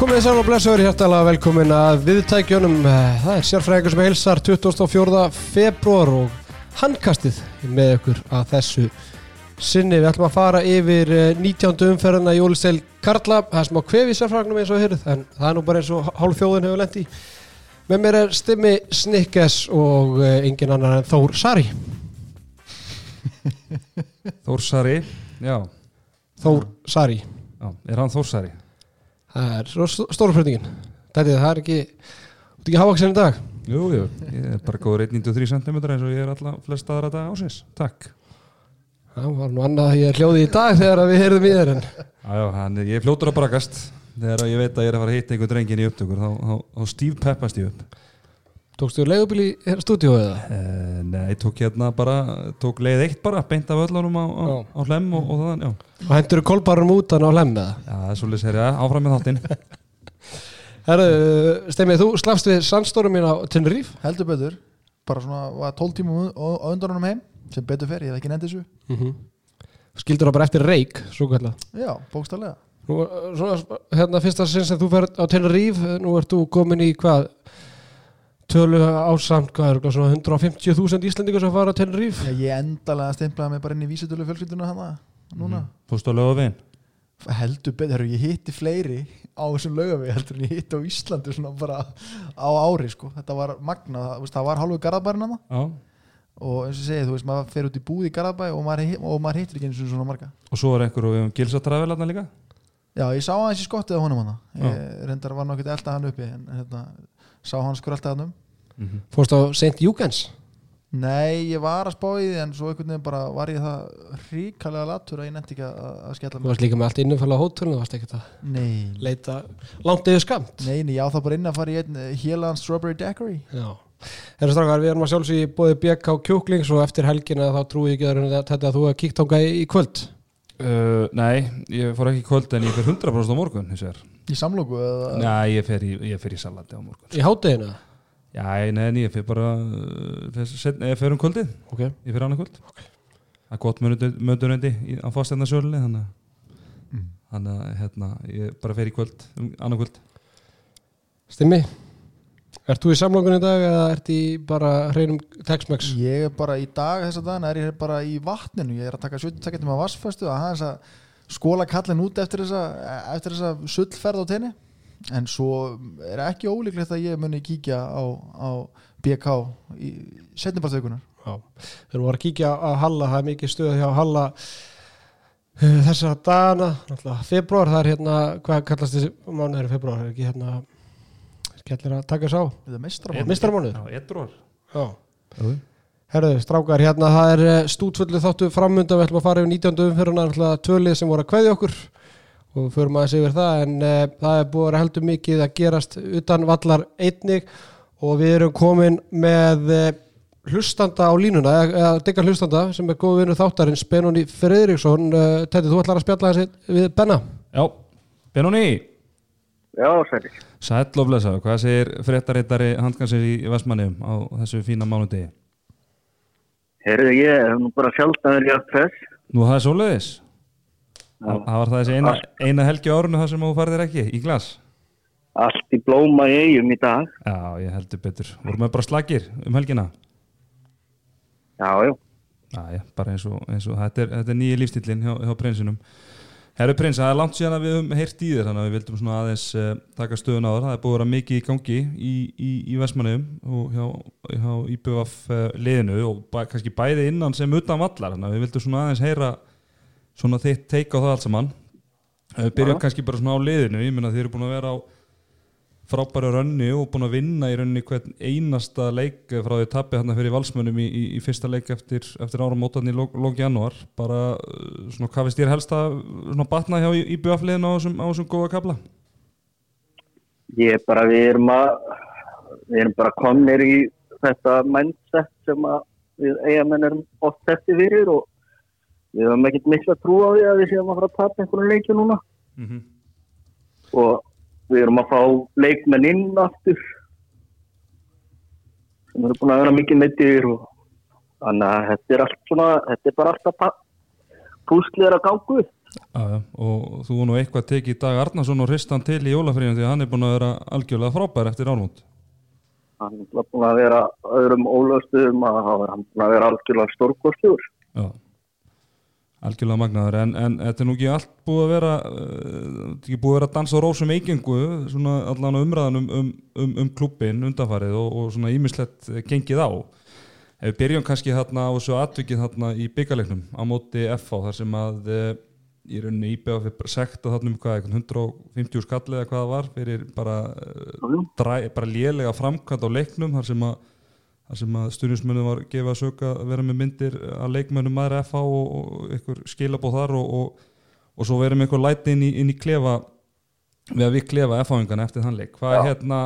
Komið þið saman og blessaður hjertalega velkomin að viðtækjunum. Það er sérfræðingur sem heilsar 24. februar og handkastið með ykkur að þessu sinni. Við ætlum að fara yfir 19. umferðina í Jólistel Karla. Það er smá kvefi sérfræðingum eins og hyrð, en það er nú bara eins og hálf þjóðin hefur lendi. Með mér er Stimmi Snikkes og engin annar en Þór Sari. Þór Sari, já. Þór Sari. já. Er hann Þór Sari? Það er flutningin. Þetta það er ekki, ekki hávaksin í dag? Jú, jú, ég er bara góður 1,93 cm eins og ég er alla flest aðra dag ásins. Takk. Það var nú annað að ég er hljóði í dag þegar við heyrðum í þér en... Já, já, hann, ég er fljótur að brakast. Þegar ég veit að ég er að fara að hitta einhvern drengin í upptökur, þá, þá, þá stíf peppast ég upp. Tókstu þér leigubíl í stúdíu eða? Uh, nei, tók hérna bara, tók leið eitt bara, beint af öllunum á, á, á hlem og, og þann, já. Og hendur þú kolbarum út hann á hlem eða? Já, það er svolítið sér, já, áfram með þáttinn. Herru, Stemmið, þú slafst við sandstórum mín á Tenerife? Heldur betur, bara svona, var 12 tíma á undan honum heim, sem betur fer, ég hef ekki nefndið þessu. Mm -hmm. Skildur það bara eftir reik, svo kallar? Já, bókstallega. Nú, svona, hérna fyrsta sinn sem þú fer á Tenerife, nú ert þú komin í hvað? Tölu ásamt, hvað er það, svona 150.000 Íslandingar sem fara Tenerife? Já, ég endalega stimplaði mig bara inn í vísitölu fjölskylduna hana, núna. Mm. Fórstu á lögavegin? Heldur betur, ég hitti fleiri á þessum lögavegi heldur en ég hitti á Íslandi svona bara á ári sko, þetta var magna, það, var hálfu garðabærin hana Já. Og eins og segið, þú veist, maður fer út í búð í garðabæ og maður, og maður hittir ekki eins og svona marga. Og svo var einhver og við hefum gilsatræðvel hana líka? Já, ég sá hans í skottið á honum hana ég reyndar var nokkið elda hann uppi en hérna, sá hans skrölda hann um mm -hmm. Fórst á St. Júgens? Nei, ég var að spá í því en svo einhvern veginn bara var ég það ríkalega latur að ég nefndi ekki að skella mig Þú varst líka með allt innumfæla á hótelinu, þú varst ekki að nei. leita langt yfir skamt Nei, nei, já það bara inn að fara í einn Hieland Strawberry Daiquiri Já Herra Strákar, við erum að sjálfsögja bóði BK Kjúklings og eftir helgina þá trúi ég ekki að þetta að þú hefði kíkt ánga í kvöld uh, Nei, ég fór ekki í kvöld en ég fer 100% á morgun Í samlóku? Nei, ég fer í, ég fer í salati á morgun Í hátteginu? Já, nei, ég fyrir bara ég fyrir um kvöldið okay. ég fyrir annað kvöld okay. það er gott möndunandi á fástæðnarsölunni þannig mm. að hérna, ég bara fyrir í kvöld um annað kvöld Stimmi Ert þú í samlókunni í dag eða ert í bara hreinum Tex-Mex? Ég er bara í dag þess að dagina er ég bara í vatninu ég er að taka 70 tekjum af vassföstu að hans að skóla kallin út eftir þessa eftir þessa sullferð á tenni. En svo er ekki ólíklegt að ég muni kíkja á, á BK í setnibartökunar Við erum að kíkja á Halla það er mikið stöð hjá Halla uh, þessar dana februar, það er hérna hvað kallast þessi mánu er februar er ekki hérna skellir að taka sá Mistramánu Herðu, strákar, hérna það er eh, stútfullu þáttu framönda við ætlum að fara yfir 19. umfyrirna tölið sem voru að kveði okkur og við förum aðeins yfir það. En uh, það er búið að heldur mikið að gerast utan vallar einnig og við erum komin með uh, hlustanda á línuna eða diggar hlustanda sem er góð vinnu þáttarins Benóni Fredriksson uh, Tætti, þú ætlar að spjalla þessi við Benna. Já, Benóni. Já, sæli Sæll og blessa, hvað segir fréttarittari handkansir í Vestmannum á þessu fína mánudegi? Herðu, ég hef nú bara sjálf að vera í aðfess Nú það er svoleiðis. Það var það þessi eina, eina helgi árunu þar sem þú farðir ekki í glas? Allt í blóma í eigum í dag. Já, ég heldur betur. Vorum við bara slagir um helgina? Já, já. Já, já, bara eins og, eins og þetta er, er nýja lífstillin hjá, hjá prinsinum Herru prins, það er langt síðan að við höfum heyrt í þér þannig að við vildum svona aðeins uh, taka stöðun á þér. Það er búið að vera mikið í gangi í, í, í Vestmannum og hjá, hjá IBF uh, liðinu og bæ, kannski bæði innan sem utan vallar. Þannig að við vildum svona aðeins heyra svona þitt teika á það allt saman. Við byrjum kannski bara svona á liðinu. Ég menna þið eru búin að vera á frábæru rönni og búin að vinna í rönni hvern einasta leik frá því tappi hann fyrir valsmönum í, í, í fyrsta leik eftir, eftir ára mótan í lóki januar bara svona hvað finnst þér helst að batna hjá í, í bjöfliðin á þessum, góða kabla? Ég er bara, við erum að við erum bara komnir í þetta mindset sem að við eigamenn erum oft eftir fyrir og við höfum ekkert miklu að trúa á því að við séum að fara að tapja einhvern leikju núna mm -hmm. og við erum að fá leikmenn inn aftur. Sem eru búin að vera mikið meittir og þannig að þetta er allt svona þetta er bara alltaf púslir að gangu já, og þú nú eitthvað tekið Dag Arnason og hristan til í jólafríðum því að hann er búin að vera algjörlega frábær eftir ármót Hann er búin að vera öðrum ólöstuðum að hann búin að vera algjörlega stórkostjúr. Já, algjörlega magnaður. En, en þetta er nú ekki allt búið að vera er ekki búið að vera að dansa á rósum eigingu svona allan umræðan um, um, um, um klubbin undanfarið og, og svona ímislegt gengið á. Ef við byrjum kannski þarna á þessu atvikið þarna í byggarleiknum á móti FH þar sem að uh, í rauninni íbjöða fyrir sekta þarna um hvað, eitthvað 150 skall eða hvað það var fyrir bara, dræ, bara lélega framkvæmt á leiknum þar sem að þar sem að stundismönnum var gefið að söka að vera með myndir að leikmönnum maður FH og, og ykkur skilabóð þar og, og, og svo verðum ykkur læti inn í, inn í klefa við að við klefa FH-ingan eftir þann leik. Hvað er hérna,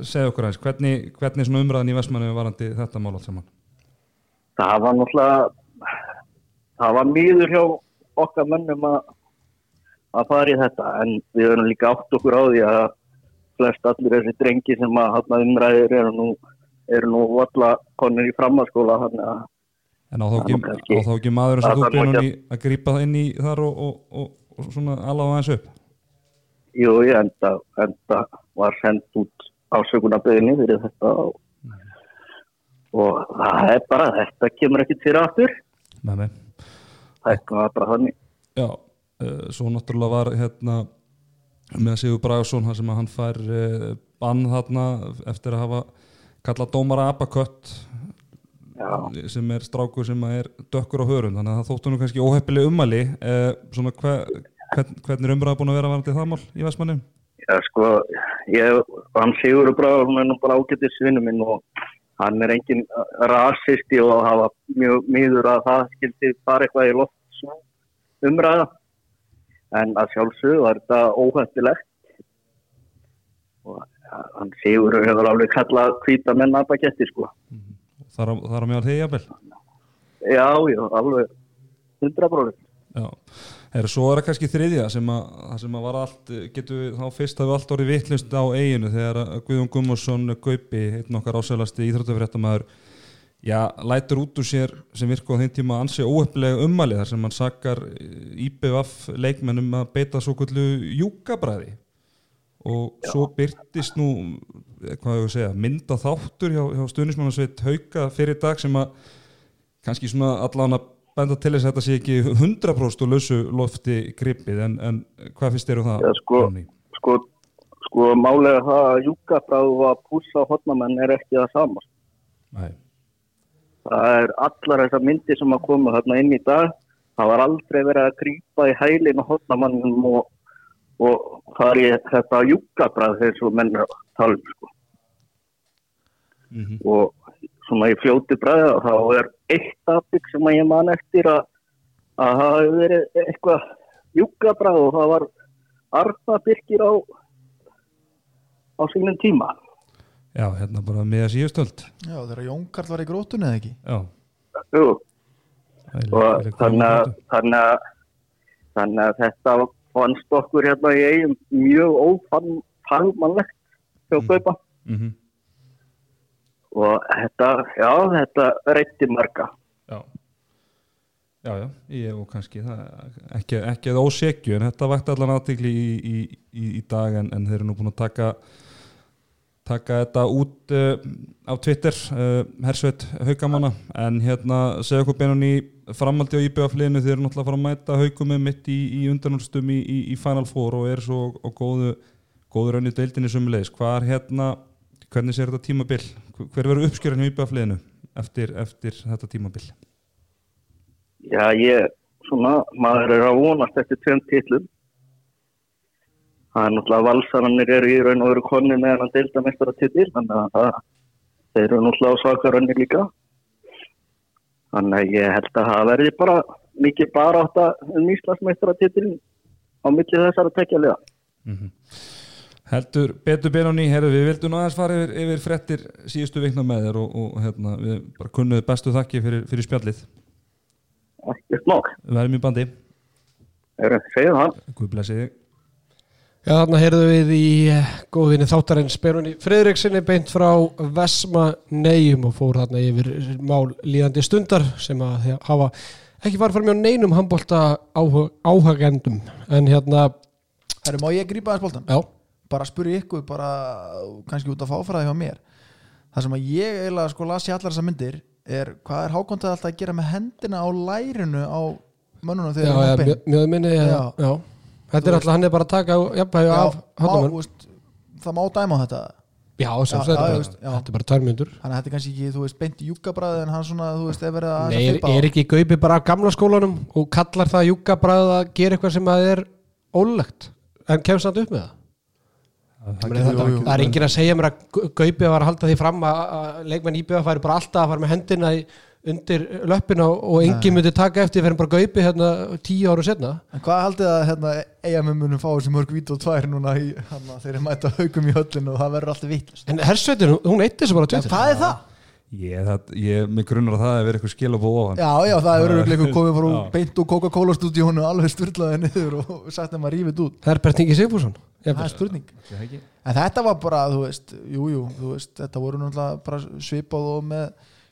segja okkur aðeins hvernig, hvernig umræðin í Vestmannu varandi þetta mál allt saman? Það var náttúrulega, það var mýður hjá okkar mönnum að, að fara í þetta en við höfum líka átt okkur á því að flest allir þessi drengi sem að umræðir eru nú, eru nú valla konur í framhanskóla að en á þá ekki, á þá ekki maður eins og þú ekki í að grípa það inn í þar og, og, og svona alveg aðeins upp? Jú, ég enda, enda var sendt út ásökunarbeginni fyrir þetta og, og það er bara, þetta kemur ekkit fyrir aftur. Mig þetta var bara þannig. Já, uh, svo náttúrulega var hérna með Sigur þar sem að hann fær uh, bann þarna eftir að hafa kallað dómara Abakött sem er strákur sem er dökkur á hörun þannig að það þóttu nú kannski óheppileg umali uh, svona hve, hvern, hvernig er umræða búin að vera varandi það mál í Vestmannum? Já, sko, ég, hann Sigur Bráður, hún er nú bara ágættis vinnu minn og hann er engin rasisti og hafa mjög miður að það skildi fara eitthvað í loft umræða. En að sjálfsögðu var þetta óhættilegt og hann Sigur hefur alveg kallað hvíta menn aðbaketti, sko. Þar á, þar á meðal þig jafnvel? Já, já, alveg 100%. Já, Heru, svo er það kannski þriðja sem að, sem að var allt, getur við, þá fyrst hafði allt orðið vittlust á eiginu þegar að Guðjón Gummarsson Gaupi, einn okkar ásælasti íþróttafréttamaður, já, lætur út úr sér sem virku á þeim tíma ansi óöfnilega ummali þar sem hann sakar IBF leikmennum að beita svo kvöldu júkabræði og svo byrtist nú, eh, segja, mynda þáttur hjá, hjá stuðnismannarsveit Hauka fyrir dag sem að kannski svona allan að benda til þess að þetta sé ekki 100% úr lausu lofti gripið en, en hvað finnst þér um það? Já, sko, sko, sko málega það að júkabráð og að pússa hotnamenn er ekki það sama. Nei, Það er allar þessar myndir sem að koma þarna inn í dag. Það var aldrei verið að grípa í hælinn og hotnamannum og, og það er í þetta júkabræð þegar svo menn að tala um sko. mm Og svona í fljóti bræða þá er eitt afbygg sem að ég man eftir að, að það hefur verið eitthvað júkabræð og það var Arna Birkir á, á sínum tíma. já, hérna bara með að síðustöld. Já, þegar Jón Karl var í grótunni eða ekki? Já, Jú, og að, þannig að, þannig að þetta fannst okkur hérna í eigum mjög ófagmannlegt hjá Mm. kaupa Mhm, og þetta, já, þetta reytti marga. Já Já, já, ég og kannski það, ekki, ekki að ósekju en þetta vakti allan aðtikli í, í, í, í dag en, en þeir eru nú búin að taka taka þetta út uh, á Twitter uh, Hersveit Haukamanna. En hérna segja okkur beinan í framaldi á IBF-liðinu þeir eru náttúrulega að fara að mæta Haukumum mitt í, í undanúrstum í, í, í Final Four og er svo á góðu góðu raunni deildinni sumulegis hvað er hérna, hvernig sér þetta tímabil? Hver verður uppskjörinn í IBF-liðinu eftir, eftir þetta tímabil? Já, ég, svona, maður er að vonast eftir tveim titlum. Það er náttúrulega valsarannir eru í raun og veru konni með hann deildamestara titil, þannig að það, þeir eru náttúrulega svakarannir líka. Þannig að ég held að það verði bara mikið bara átt að um Íslandsmeistara titilin á milli þessara tekjaliða. Mhm. Heldur betur Benóni, herru við vildum aðeins fara yfir, yfir frettir síðustu vikna með þér og, og hérna, við bara kunnuðu bestu þakki fyrir, fyrir spjallið. Ekkert nokk, verðum í bandi, er að segja það. Guð blessi þig. Já, þarna heyrðu við í eh, góðvinni þáttarins Benunni Friðriksinni beint frá Vesma Neyjum og fór þarna yfir mál líðandi stundar sem að hafa ekki fara fram hjá neinum handbólta áhagendum en hérna, Herru, má ég grípa þess boltan? já, bara spyrja ykkur bara kannski út af fáfræði hjá mér það sem að ég eiginlega sko las í allar þessar myndir er hvað er hákondað alltaf að gera með hendina á lærinu á mönnunum já, þegar þeir eru mjög, minni já. Já. já, þetta er alltaf, hann er bara að taka jafnvægi af veist, það má dæma á þetta. Já, sem Já, þetta er bara, er myndur þannig að þetta er kannski ekki, þú veist, beint júkabræði en hann svona, þú veist, ef verið að Nei, er, er ekki gaupi bara af gamla skólanum og kallar það júkabræð að gera eitthvað sem að er ólegt? En kemst hann upp með það? Það er enginn að segja mér að Gu- Gaupi var að halda því fram að, að leikmenn íbjöða færi bara alltaf að fara með hendina í, undir löppina og, og enginn myndi taka eftir fyrir bara Gaupi hérna tíu áru setna en hvað haldið að hérna, eigamum munum fá þessi mörg vít og tvær núna í, hann, þeir eru mæta haugum í höllinu og það verður alltaf vittlust en hersveitin, hún eitt þessu bara á Twitter. hvað er það? Ég, það, ég, mig grunnar að það hefur verið eitthvað skil á búið ofan. Já, já, það eru eitthvað komið frá beint úr Coca-Cola stúdíónu alveg styrlaði niður og sagt þeim að rífið út. Herbert Ingi Sigfússon. Það er spurning. En þetta var bara, þú veist, jú, jú þú veist, þetta voru náttúrulega bara svipað og með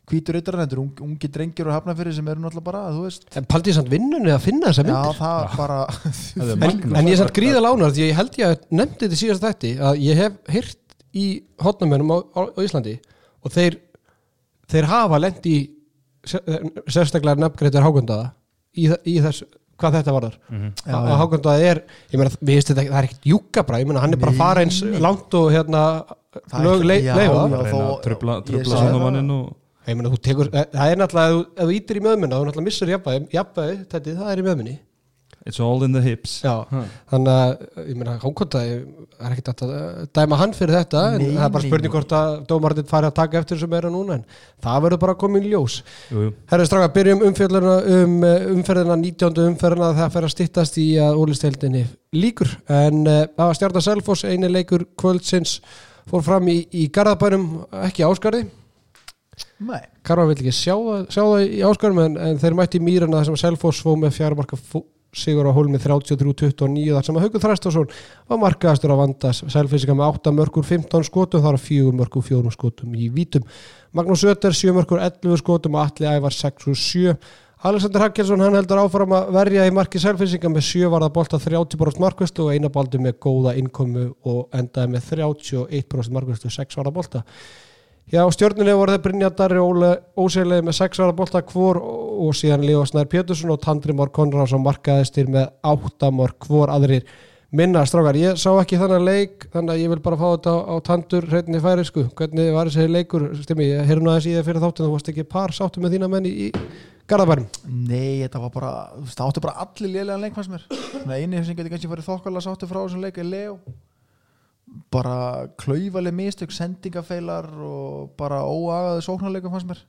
hvítur yttar þetta eru ung, ungi drengir og hafnafyrir sem eru náttúrulega bara, þú veist. En paldið samt vinnunni að finna þessa já, myndir það bara Það en, en ég er samt gríða lánar því að ég held ég að nefndi þetta í síðast þætti að ég hef hýrt í hotnamönum á, á, á Íslandi og þeir þeir hafa lent í sérstaklega nefngreitir hákundaða í, í þess, hvað þetta varðar. Mhm. Já, að já. hákundaða er, ég meina, það er ekkert júkabra, ég meina, hann er bara að fara eins langt og hérna lög ekki- le, já, leifa já. Bara reyna þó- að trubla, trubla þú tekur, eh, það er náttúrulega ef þú- ítir í möðmunna, þú náttúrulega missur jafnvægi jafnvægi, þetta, það er í möðmunni it's all in the hips. Já, þannig að ég meina Hákonda er ekkert að eh, dæma hann fyrir þetta en Nei, það er bara spurning hvort að dómarinn fari að taka eftir sem er að núna en það verður bara að koma í ljós. Jú, jú. Herri Stráka, byrjum umfjölduna um eh, umferðina 19. umferðina það fer að styttast í að ólisteildinni líkur en uh, það var stjarta Selfoss eini leikur kvöldsins fór fram í, í Garðabænum ekki áskarði Karvar vill ekki sjá, það- sjá það í áskarðum en, en þeir mætti í mýrana þar sem Selfoss fóð með fjármarka sigur á hólmi 33-29 þar sem að Haukur Þræstason var markaðastur að vanda Selfisika með 8 mörgur 15 skotum þar að 4 mörgur 4 skotum í vítum. Magnús Ötter 7 mörgur 11 skotum og Alli Ævar 6 og 7 Alexander Hakkelsson hann heldur áfram að verja í marki Selfisika með 7 varða bolta 30% markvistu og eina baldu með góða innkomu og endaði með 31% markvistu 6 varða bolta Já, stjórnunni voru þeir Brynja Darri Óle óseglega með 6 ára bolta hvor og síðan Leo Snær Pétursson og Tandri Már Konráðsson markaðistir með 8 mörg hvor aðrir minna strákar. Ég sá ekki þannig leik þannig að ég vil bara fá þetta á, á Tandur hreitinni færi sko. Hvernig var þessi leikur? Stimmi, ég heyrðu nú aðeins í það fyrir þáttin þú varst ekki par sáttu með þína menn í, Garðabærum. nei, þetta var bara það áttu bara allir lélega leik fannst mér Svona eini sem getur kannski farið þokkala sáttu frá þessum leik er Leo bara klaufaleg mistök sendingafeilar og bara óagaðu sóknarleikum fannst mér.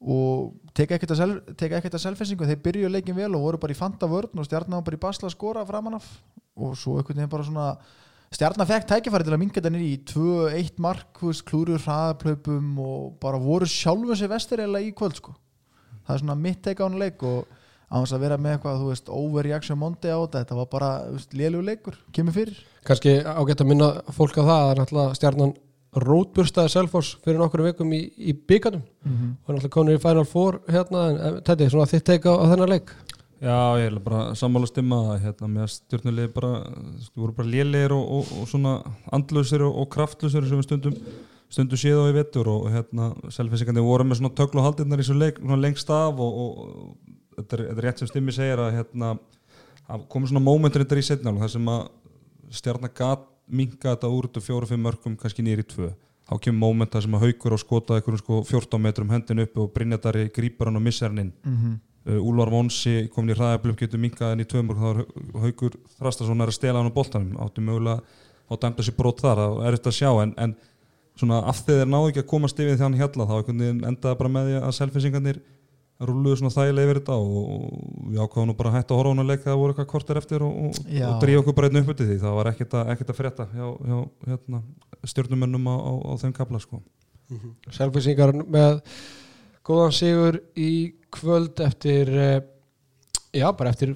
Og teka ekkert að, sel, teka ekkert að selfinsingu þeir byrjuðu leikin vel og voru bara í fanta vörn og stjarnan var bara í basla að skora framan af. Og svo einhvern veginn bara svona stjarnan fekk tækifæri til að minga þetta niður í 2-1 mark, þú veist, klúrur hraðaplöpum og bara voru sjálfum sér vestir eða í kvöld sko. Það er svona mitt teika á hann leik og á þess að vera með eitthvað, þú veist, overreaction mondi á þetta, þetta var bara, þú veist, lélug leikur kemur fyrir Kanski ágætt að minna fólk á það að náttúrulega stjarnan rótburstaði Selfoss fyrir nokkru vikum í, í byggarnum mm -hmm. og náttúrulega konur í Final Four hérna en þetta er svona þitt teika á, á þennan leik. Já, ég er bara sammála stimma að hérna, með stjórnulegi bara þú voru bara lélegir og, og, og svona andlausir og, og kraftlausir sem við stundum stundum séð á í vettur og, hérna selfinsingandi voru með svona töklu haldirnar í svo leik, svona lengst af og, þetta, er, þetta er rétt sem stimmi segir að hérna að komið svona mómentur þetta í setna þar sem að stjarnar gat minka þetta úr þetta fjóru-fimm mörgum kannski nýri tvö. Þá kemur móment þar sem að haukur og skota einhverjum sko 14 metrum hendin uppi og Brynjadari grípar hann og missar hann inn. Uh, Úlvar Vonsi komin í hraðablum getur minkað henni í tvö mörg þá er haukur Þrastason er að stela hann á boltanum. Áttu mögulega á dæmda sér brot þar það er þetta að sjá en, en svona af þeir náðu ekki að komast yfir því hann hjalla þá endaði bara með því að selfinsingarnir rúluðu svona þægilega yfir þetta og við ákváðum nú bara að hætta að horfa á hann að leika það voru eitthvað kortir eftir og, og, og dríja okkur bara einn upp út í því. Það var ekkert að, ekkert að frétta hjá, hjá hérna, stjórnumönnum á, á, á þeim kapla sko. Selfisingar með góðan sigur í kvöld eftir eh, já, bara eftir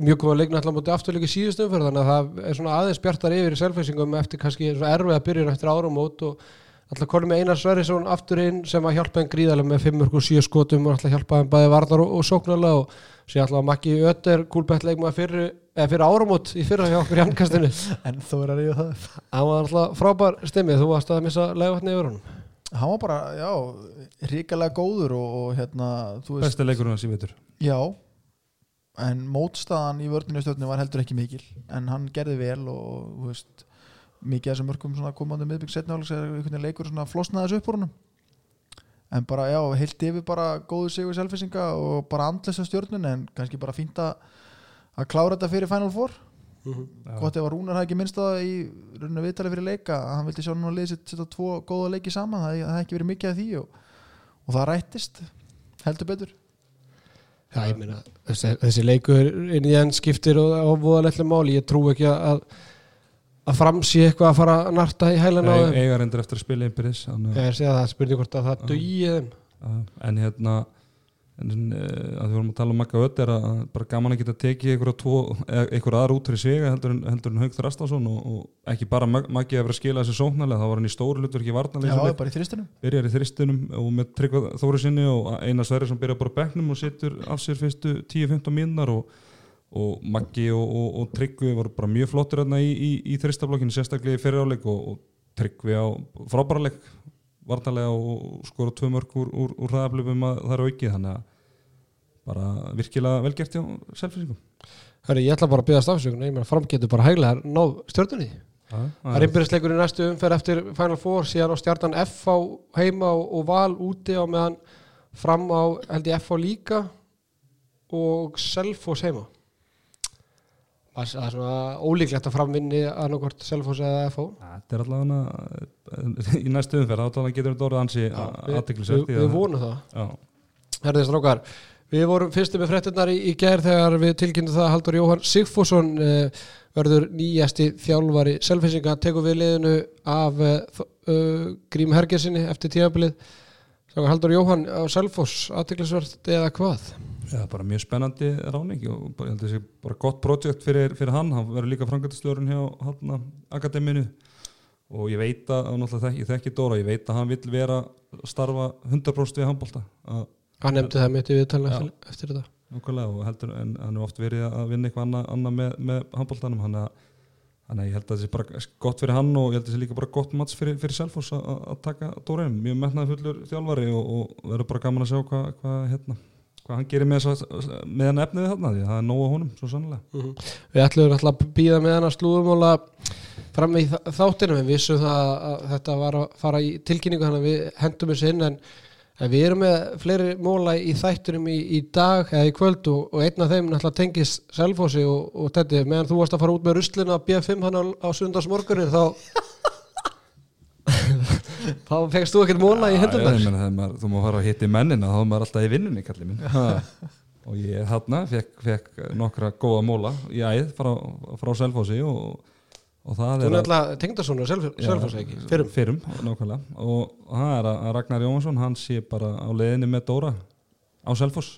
mjög góða leikna allar mútið afturleiki síðustum fyrir þannig að það er svona aðeins bjartar yfir í selfisingum eftir kannski erfið að byrja eftir árum og alltaf konum með Einar Sverrisson aftur inn sem að hjálpa þeim gríðarlega með 5 og 7 skotum og alltaf hjálpa þeim bæði varnar og, og sóknarlega og síðan alltaf Maggi Ötter kúlbætt leikmaður fyrir, eða fyrir áramót í fyrra hjá okkur í handkastinu. En þó er að ríða það hann var alltaf frábær stimmið, þú varst að missa leiðvatni yfir honum. Hann var bara, já, ríkalega góður og, og hérna, þú besti leikurinn hans í vetur. Já en mótstaðan í vörninu stjórnum var heldur ekki mikil en hann gerði vel og þú veist, mikið af þessum mörgum svona komandi miðbygg setna álegs er einhvern veginn leikur svona flosnaðis upp úr honum. En bara já, heilt yfir bara góðu sigur selfisinga og bara andlesa stjórnun en kannski bara fínt að að klára þetta fyrir Final Four. Gott ef að Rúnar hafði ekki minnst á það í rauninu viðtali fyrir leika að hann vildi sjá núna liðið sitt setja tvo góða leiki saman það hefði ekki verið mikið af því og, og það rættist heldur betur. Já, ég meina, þessi, þessi leikur inn í enn skiptir og á voðaleglega máli. Ég trú ekki að að framsí eitthvað að fara að narta í hælan á þeim? eiga reyndir eftir að spila einbyrðis Ég að segja það, spurning hvort að það þeim. En hérna en, uh, að við vorum að tala um Magga Ödd er að bara gaman að geta tekið einhverja tvo, einhverja aðra út fyrir svega heldur en, heldur en Haug Þrastásson og, og ekki bara Maggi að vera að skila þessi sóknarlega þá var hann í stóru hlutur ekki Já, varnarlega bara í þristunum byrjar í þristunum og með Tryggva Þóri sinni og Einar Sverri sem byrjar bara á bekknum og setur af sér fyrstu 10-15 mínunar og, og Maggi og, og, og Tryggvi voru bara mjög flottir hérna í, í, í þristablokkinu sérstaklega í fyriráleik og, og Tryggvi á frábæraleg varnarlega og skora tvö mörg úr, úr, úr hraðablöfum að það er aukið þannig að bara virkilega velgert hjá selfinsingum Hörru, ég ætla bara að byggja stafsökun ég meina fram getur bara hæglega náð stjórnunni Það er innbyrðisleikur í næstu umferð eftir Final Four síðan á stjartan F á heima og, og val úti á meðan fram á held ég F á líka og Selfoss heima. Það er- það er svona ólíklegt að framvinni annarkvort Selfoss eða F á Þetta er allavega í næstu umferð þá getur þetta orðið ansi við, aðtiklisvert við, við vonum það. Herðið strákar, við vorum fyrstu með fréttinnar í, í gær þegar við tilkynntum það að Haldur Jóhann Sigfússon uh, verður nýjasti þjálfari selfinsinga, tekur við liðinu af uh, Grím Hergersinni eftir tíðabilið Strákar Haldur Jóhann á Selfoss, aðtiklisvert eða hvað? Já, bara mjög spennandi ráning og bara, sé bara gott projekt fyrir, fyrir hann, hann verður líka frangatistjórun hjá hann akademinu og ég veit að, náttúrulega ég þekki Dóra, ég veit að hann vill vera starfa 100% við handbólta Hann nefndi það mitt í viðtalina Já. eftir, þetta. Nákvæmlega og heldur, en hann er oft verið að vinna eitthvað annað, annað með, með handbóltanum hann að Þannig að ég held að það sé bara gott fyrir hann og ég held að það sé líka bara gott mats fyrir, fyrir að- að taka Dórainn, mjög metnaði fullur þjálfari og, og verður bara gaman að sjá hvað hva, hérna, hvað hann gerir með, með hann efnið þarna því að það er nóg á honum, svo sannlega. Við ætlum alltaf að býða með hann að slúðumóla fram í þa- þáttinu við vissum það að þetta var að fara í tilkynningu þannig að við hendum þessu inn en, en við erum með fleiri móla í þættunum í, í dag eða í kvöld og, og einn af þeim náttúrulega tengist Selfossi og, og þetta meðan þú varst að fara út með ruslinu að B5 hann á, á sundarsmorgunin þá þá fegst þú ekkert móla í hendunar þú má fara að hitta í mennina þá er maður alltaf í vinnunni, kallið minn. Og ég þarna fekk, fekk nokkra góða móla í æð frá, frá Selfossi og, og það Þú er að- svona Selfossi ekki? Fyrrum? fyrrum, nákvæmlega. Og það er að að Ragnar Jónsson hann sé bara á leiðinni með Dóra á Selfoss.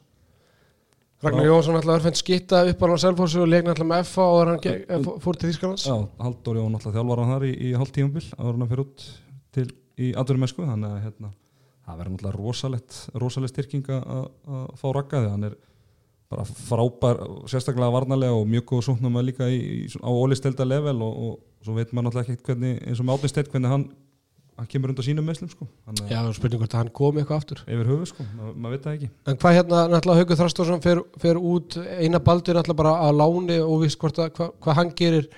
Ragnar Jónsson ætlaði að verða skitta upp á Selfossi og leikna alltaf með FA og hann fór til Þýskalands. Já, Halldór Jón alltaf þjálfar hann þar í, í hálft tíumbil áður en hann fyrir út til í atvinnumessku þannig að hérna, það verður náttúrulega rosalegt, rosalegt styrking að fá því hann er bara frábær, sérstaklega varnarlega og mjög góð súknum að líka í, í, á ólistelda level og, og svo veit maður náttúrulega ekkert hvernig, eins og með átnisteitt hvernig hann, hann kemur undan sínum meðslum sko, hann Já, spurning hvort hann kom eitthvað aftur. Yfir höfu sko, maður mað veit það ekki. En hvað hérna, náttúrulega Haukur Þrastarsson fer, fer út eina baldur náttúrulega bara á láni og víst hvort að hvað, hvað hann gerir.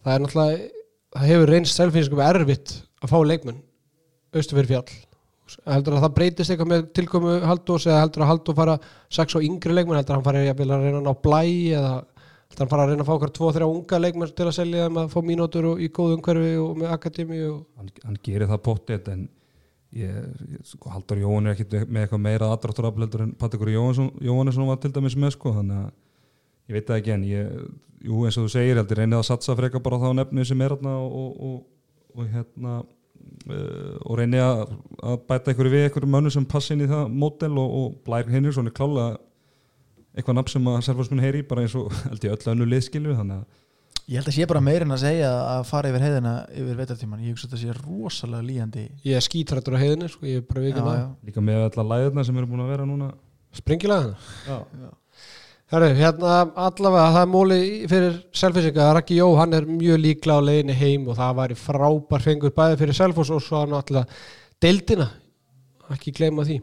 Það er náttúrulega, það hefur reynst selfinskum erfitt að fá leikmenn austu fyrir fjall. Heldur að það breytist eitthvað með tilkomu Haldós eða heldur að Haldó fara sex og yngri leikmenn? Heldur að hann fara að reyna að ná blæ eða heldur að hann fara að reyna að fá okkar tvo, þrjá unga leikmenn til að selja þeim að fá mínútur og í góðu umhverfi og með akademi og hann, hann gerir það pottið en sko, Haldur Jóhann er ekkit með eitthvað meira aðdrátturafleldur en Patrikur Jóhannesson var til dæmis með sko þannig að ég veit það ekki en ég, jú eins og þú segir heldur reynið að satsa freka bara á þá nefni sem er hérna og, og, og, hérna og reynið að, að bæta einhverju við einhverju mönnu sem passi inn í það mótel og, og Blær Henriksson er klálega eitthvað nafn sem að Selforsminn heyri bara eins og held ég öll önnu liðskilu þannig að Ég held að sé bara meirinn að segja að fara yfir heiðina yfir vetartíman, ég hugsa að þetta sé rosalega líjandi Ég er skítrættur á heiðinni sko, ég er bara vikið það. Líka með alla læðurna sem eru búin að vera núna. Sprengilega já, Herru, hérna allavega það er móli fyrir selfisinga Raki Jó, hann er mjög líkla á leiðinni heim og það væri frábær fengur bæði fyrir selfos og svo náttúrulega deildina, ekki gleyma því.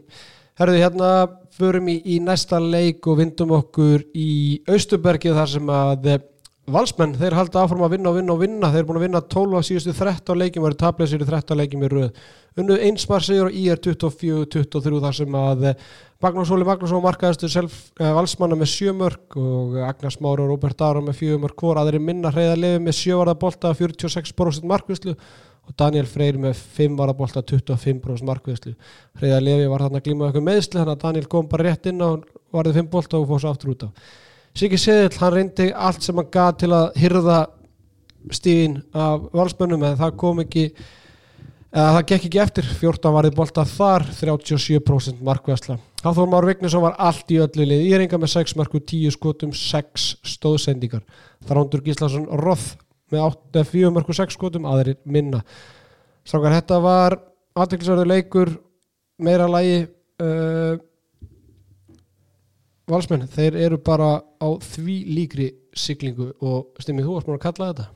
Herru, hérna förum í, í næsta leik og vindum okkur í Austurbergið þar sem að eh, Valsmenn, þeir halda áfram að vinna og vinna og vinna. Þeir er búin að vinna 12 á síðustu 13 leikjum og eru tableysir í 13 leikjum í röð. Unnu einsmar sigur og í er 24-23 þar sem að eh, Magnús Óli Magnússon markaðistu eh, valsmanna með sjömörk og Agnars Mári og Róbert Ára með fjögumörk hvor aðri minna hreyða lefi með sjövarðabolta 46% markvislu og Daniel Freyr með 5 varðabolta 25% markvislu hreyða lefi var þarna glímað eitthvað meðsli þannig að Daniel kom bara rétt inn og varði 5 bolta og fór svo aftur út af Siggi Seðil, hann reyndi allt sem hann gaf til að hyrða stíðin af valsmönnum en það kom ekki eða það gekk ekki eftir. 14 varði bolta þar 37% markvæsla Háþór Már Vignesson var allt í öllu lið Íringa með 6 marku, 10 skotum 6 stóðsendingar. Þrándur Gíslason Roth með 8, 4 marku, 6 skotum aðrir minna. Strákar, þetta var aðteklisverður leikur meira lægi uh, valsmenn, þeir eru bara á því líkri siglingu og stimmið þú varst múin að kalla þetta.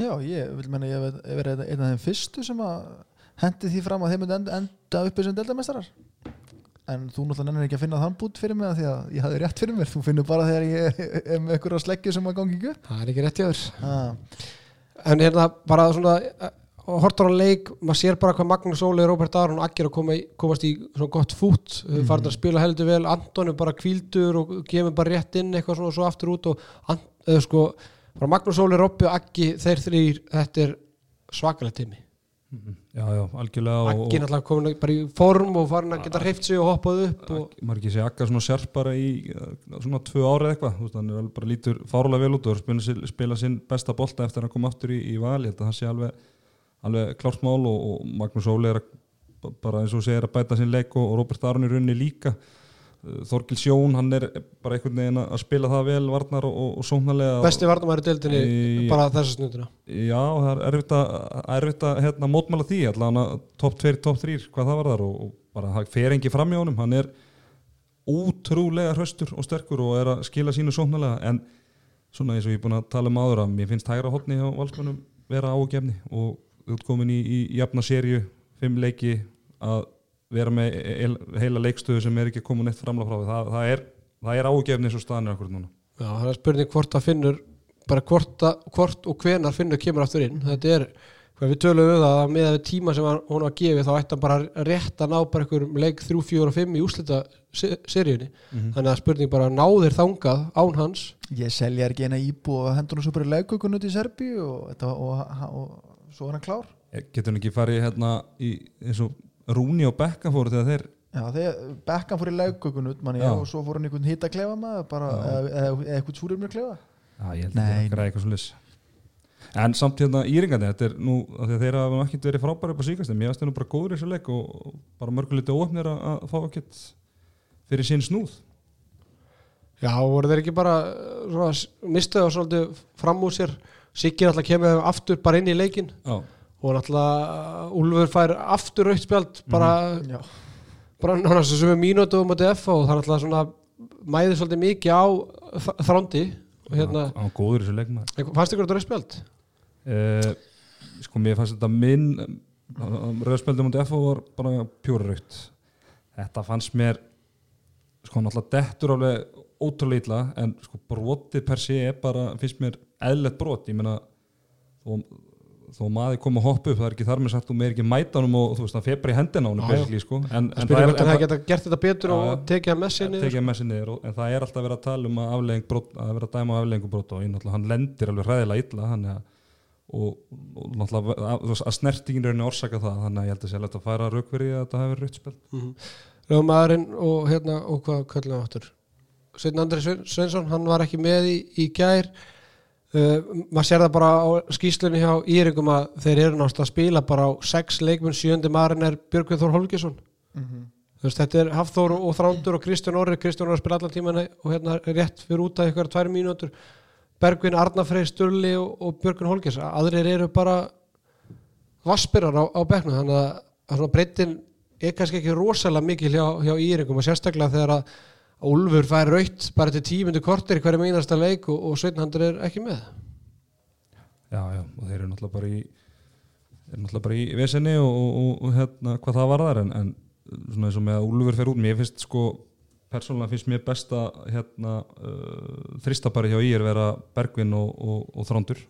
Já, ég vil menna ég hef verið einn af þeim fyrstu sem að hendi því fram að þeim enda, enda uppi sem deildamestarar en þú náttúrulega nennir ekki að finna þann bút fyrir mig af því að ég hafði rétt fyrir mér, þú finnur bara þegar ég er með á sleggju sem að gangi ekki það er ekki rétt hjá þér. Ah. en hérna bara svona og hortur á leik, maður sér bara hvað Magnús Óli, Róbert Aron og Akker að koma í, komast í svona gott fút, mm -hmm. farin að spila heldur vel. Antoni bara kvíldur og kemur bara rétt inn eitthvað svona og svo aftur út og eða sko, bara Magnús Óli, Róbbi og Akki þeir þrýr, þetta er svakalega tími já, já, algjörlega Akki náttúrulega komin bara í form og farin að geta hreift sig og hoppað upp og... maður ekki sé Akka svona sérp bara í svona tvö árið eitthvað, þú veist, hann er bara lítur fárulega vel út og spila sinn besta bolta eftir að koma aftur í, í val, ég held að það sé alveg alveg klárt mál og, og Magnús Óli er að, bara eins og segir að bæta sín leik og, og Robert Aron er unni líka. Þorgil Sjón, hann er bara einhvern veginn að spila það vel varnar og, og sóknarlega Besti varnamæri deildinni í, bara þessa snutuna Já, það er erfitt að, erfitt að hérna, mótmála því, allavega top 2, top 3 hvað það var þar og bara það fer engi fram í honum, hann er útrúlega hraustur og sterkur og er að skila sínu sóknarlega. En svona eins og ég er búin að tala um áður að mér finnst hægra hodni á valsmönum vera ágefni og útkomin í, í jafna sériu fimm leiki að vera með heila leikstöðu sem er ekki komin eitt framlega frá það, það er, er ágefni eins og staðan er okkur núna. Já, það er spurning hvort það finnur bara hvort, að, hvort og hvenar finnur kemur aftur inn, þetta er við tölum við það að með að tíma sem hún var gefið þá ætti hann bara rétt að ná bara einhverjum leik 3, 4 og 5 í úslita seríunni, mm -hmm. þannig að spurning bara náðir þangað án hans? Ég selja ekki eina íbú og hendur hún svo bara leikukun út í Serbi og, og, og, og svo er hann klár. Getur hann ekki farið hérna í eins og Rúni og Bekka fóru þegar þeir Já, þegar Bekka fór í laugökun út manni, og svo fór hann einhvern hitt að klefa maður bara, eða eitthvað súrið mér að klefa Já, ég held að það er eitthvað svo lis En samt hérna íringandi þetta er nú, þeir hafa ekki verið frábæri upp á síkast, en mér finnst það nú bara góður í þessu leik og bara mörguliti óöfnir að fá ekkert fyrir sín snúð. Já, voru þeir ekki bara mistuð og svolítið fram úr sér Siggir alltaf kemur aftur bara inn í leikin Já. og alltaf Úlfur fær aftur rauðspjald bara, mm -hmm. bara náttúrulega sem er mínútu um að DF og það er alltaf svona mæði svolítið mikið á þrándi og hérna á góður þessu leikma fannst ykkur þetta rauðspjald? Uh, sko mér fannst þetta minn rauðspjaldum um DF var bara pjóra rauðt þetta fannst mér sko náttúrulega dettur alveg ótrúlega illa en sko brotið per sé er bara, finnst mér eðlert brot, ég meina þó, þó maður kom að hoppa upp það er ekki þar með sagt, þú meir ekki mæta honum og þú veist það febri hendina honum sko. en, en það er það geta gert þetta betur og tekið að messi niður en það er alltaf að vera að tala um að, brot, að vera að dæma afleggingum brot og ég, hann lendir alveg ræðilega illa þannig að og, og náttúrulega að, að snertingin er orsaka það þannig að ég held að sé að færa raukverið að það hefur rutt spil mm -hmm. Rauðmaðurinn og hérna og hvað kallum við áttur Svein Andri Sveinsson, hann var ekki með í, í gær Uh, maður sér það bara á skýslunni hjá Íringum að þeir eru náttúrulega að spila bara á sex leikmenn, sjöndi marin er Björgvið Þór Holgesson mm -hmm. þetta er Hafþór og Þrándur og Kristján Orri. Kristján Orri spila allan tíman og hérna rétt fyrir út af ykkur tvær mínútur. Bergvin, Arnafrey, Sturli og, og Björgun Holgers. Aðrir eru bara vaspirar á, á bekknu þannig að, að breytin er kannski ekki rosalega mikið hjá, hjá íringum og sérstaklega þegar að að Úlfur fær raut bara til tímundu kortir hverjum einasta leik og, og Sveinhandur er ekki með. Já, já, og þeir eru náttúrulega bara í þeir eru náttúrulega bara í vesenni og, og, og, hérna, hvað það var þar en, en svona eins og með að Úlfur fer út mér finnst sko, persónulega finnst mér besta hérna, uh, þristabari hjá í er vera Bergvin og, og Þróndur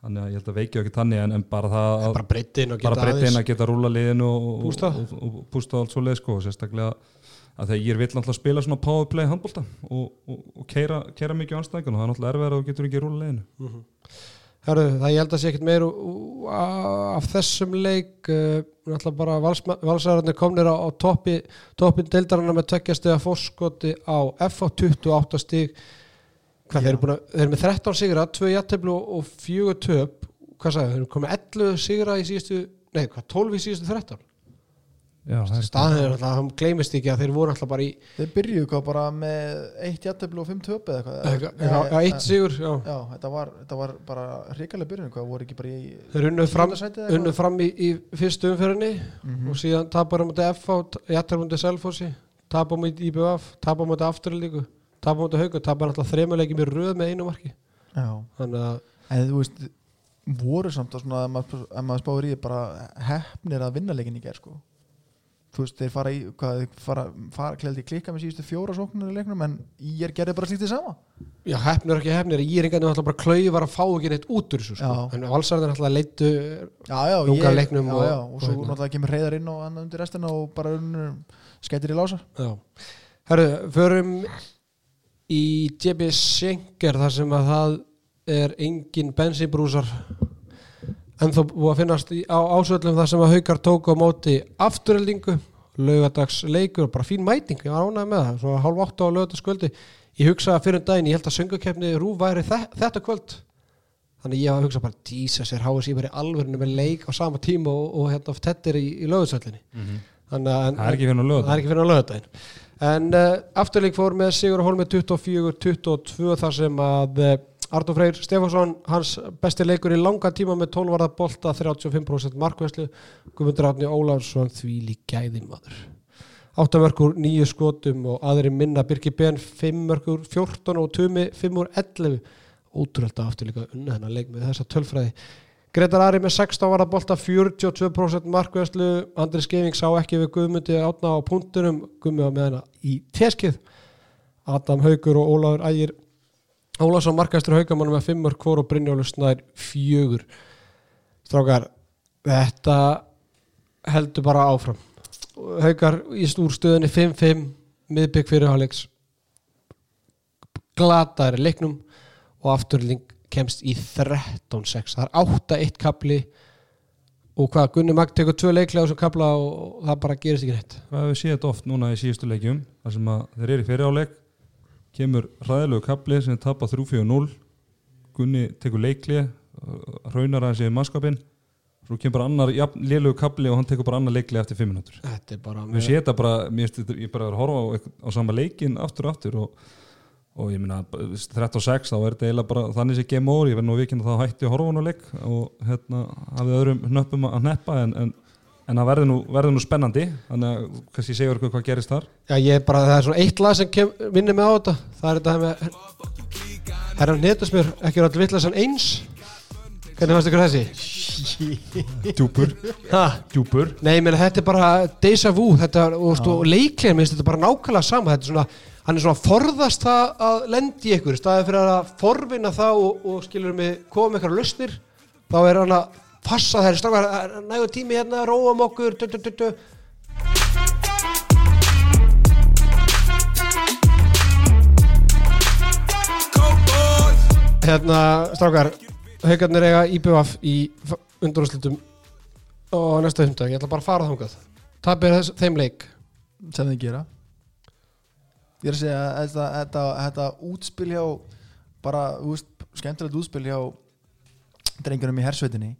þannig að ég held að veikja ekki tannig en, en bara það að bara breytin bara geta að geta rúla liðinu og, og, Pústa. og, og, og pústa allt svo leið sko, sérstaklega að þegar ég vill náttúrulega spila svona powerplay handbólta og, og, og keira, keira mikið á anstæðingun og það er náttúrulega erfið að þú getur ekki rúla liðinu Herru, það ég held að sé ekkert meir af þessum leik uh, náttúrulega bara valsararnir komnir á, á toppi, toppin deildaranna með tvekja stiga fórskoti á FH 28 stig. Hvað þeir eru búin að, þeir eru með 13 sigra 2 jætteflu og 4 töp. Hvað sagði, þeir eru komið 11 sigra í síðustu, nei hvað, 12 í síðustu 13 Það er staðin er alltaf, hann gleymist ekki að þeir voru alltaf bara í þeir byrjuðu hvað bara með eitt jættefli og fimm töp eða eitthvað? Já, já, eitt sigur já. já, þetta var, þetta var bara hrikalega byrjun hvað voru ekki bara í þeir unnu fram, Fjórða sætið eða unnu fram í, í fyrstu umferðinni Mhm. og síðan tapar á mútið FH jættar mútið Selfossi tapar á mútið IBF, tapar á mútið afturlíku tapar á mútið Hauka, tapar alltaf þremuleiki með röð með einu marki. Já. Þannig að En þú veist, voru samt að svona, ef maður, ef maður Þú veist, þeir fara í, hvað, fara, fara kleldi klikka með síðustu fjóra sóknir í leiknum, en ég er gerði bara slítið sama. já, hefnir ekki hefnir, ég er engan alltaf bara klauvar að fá ekki neitt út úr þessu sko. En valsarðin alltaf leittu Lunga leiknum já, og- já, og, og svo hérna. náttúrulega kemur reyðar inn og annað undir restina og bara skættir í lása. já. herru, förum í JB Schenker þar sem að það er engin bensinbrúsar en þó búið að finnast í, á ásöldum þar sem að haukar tóku á móti afturöldingu laugadags leikur og bara fín mæting ég var ánægð með það, svona hálf átta á laugadaskvöldi ég hugsaði fyrir um daginn, ég held að söngukefni Rú væri þe þetta kvöld. Þannig ég var að hugsa bara, dísa sér háið sér í alvörinu með leik á sama tíma og, og hérna tettir í, í laugasöllinni þannig að en- Það er ekki fyrir það er að lögða en uh, afturleik fór með Sigur Hólmi 24-22 þar sem að Artur Freyr Stefánsson hans besti leikur í langa tíma með 12 varða bolta 35% markvæslu Guðmundur Átni Ólafsson því líkæði maður áttamörkur nýju skotum og aðri minna. Birki Ben 5 mörkur 14 og Tumi 5 úr 11 ótrúlega afturleika unna hennar leik með þessa tölfræði. Gretar Ari með 16 varða bolta 42% markvæslu Andri Skeving sá ekki við Guðmundi átna á punktunum Guðmundi var með hana í teskið. Adam Haugur og Ólafur Ægir Ólafsson markvæstur Haugamann með 5 mörg hvor og Brynjólu Snær 4 Strákar þetta heldur bara áfram. Haugar í stúrstöðinni 5-5 miðbygg fyrirháleiks glataðir leiknum og afturling kemst í 13-6 það er 8-1 kapli og hvað, Gunni Magd tekur tvö leiklega á þessum kapla og það bara gerist ekki neitt. Hvað hefur séð oft núna í síðustu leikjum þar sem þeir eru í fyriráleik kemur hræðilegu kapli sem þeir tapa 3-4-0 Gunni tekur leikli raunar hans yfir mannskapin svo kemur bara annar lélegu kapli og hann tekur bara annar leikli eftir 5 minútur þetta er bara Mér sé þetta bara, mér finnst þetta- ég bara er að horfa á, á sama leikin aftur og aftur og, og ég meina 36 þá er þetta eiginlega bara þannig sem over, ég verð nú vikinn að þá hætti að horfa á leik og hérna hafið öðrum hnöppum að neppa en, en, en það verður nú, verður nú spennandi þannig að kannski segja ykkur hvað gerist þar. Já, ég er bara, það er svona eitt lag sem kem, vinnir mig á þetta. Það er þetta með Herra Netusmjör, ekki er allir vittlega eins? Hvernig fannst ykkur þessi? Djúpur, Ha? djúpur. Nei, ég meina, þetta er bara déjà vu þetta er, og, og leiklega, minnst þetta bara nákvæmlega sama. Þetta er svona, hann er svona að forðast það að lendi í ykkur, staðið fyrir að forvinna það og, og skilur mig koma með eitthvað lausnir, þá er hann að passa þær strákar, nægu tími hérna róum okkur, du, du, du. Hérna, strákar haugarnir eiga IBF í undurúslitum og næsta hundag, ég ætla bara að fara þangað. Tapir þess, þeim leik. Sem þið gera. Ég er að segja að þetta, þetta, þetta útspil hjá bara, skemmtilegt útspil hjá drengjunum í hersveitinni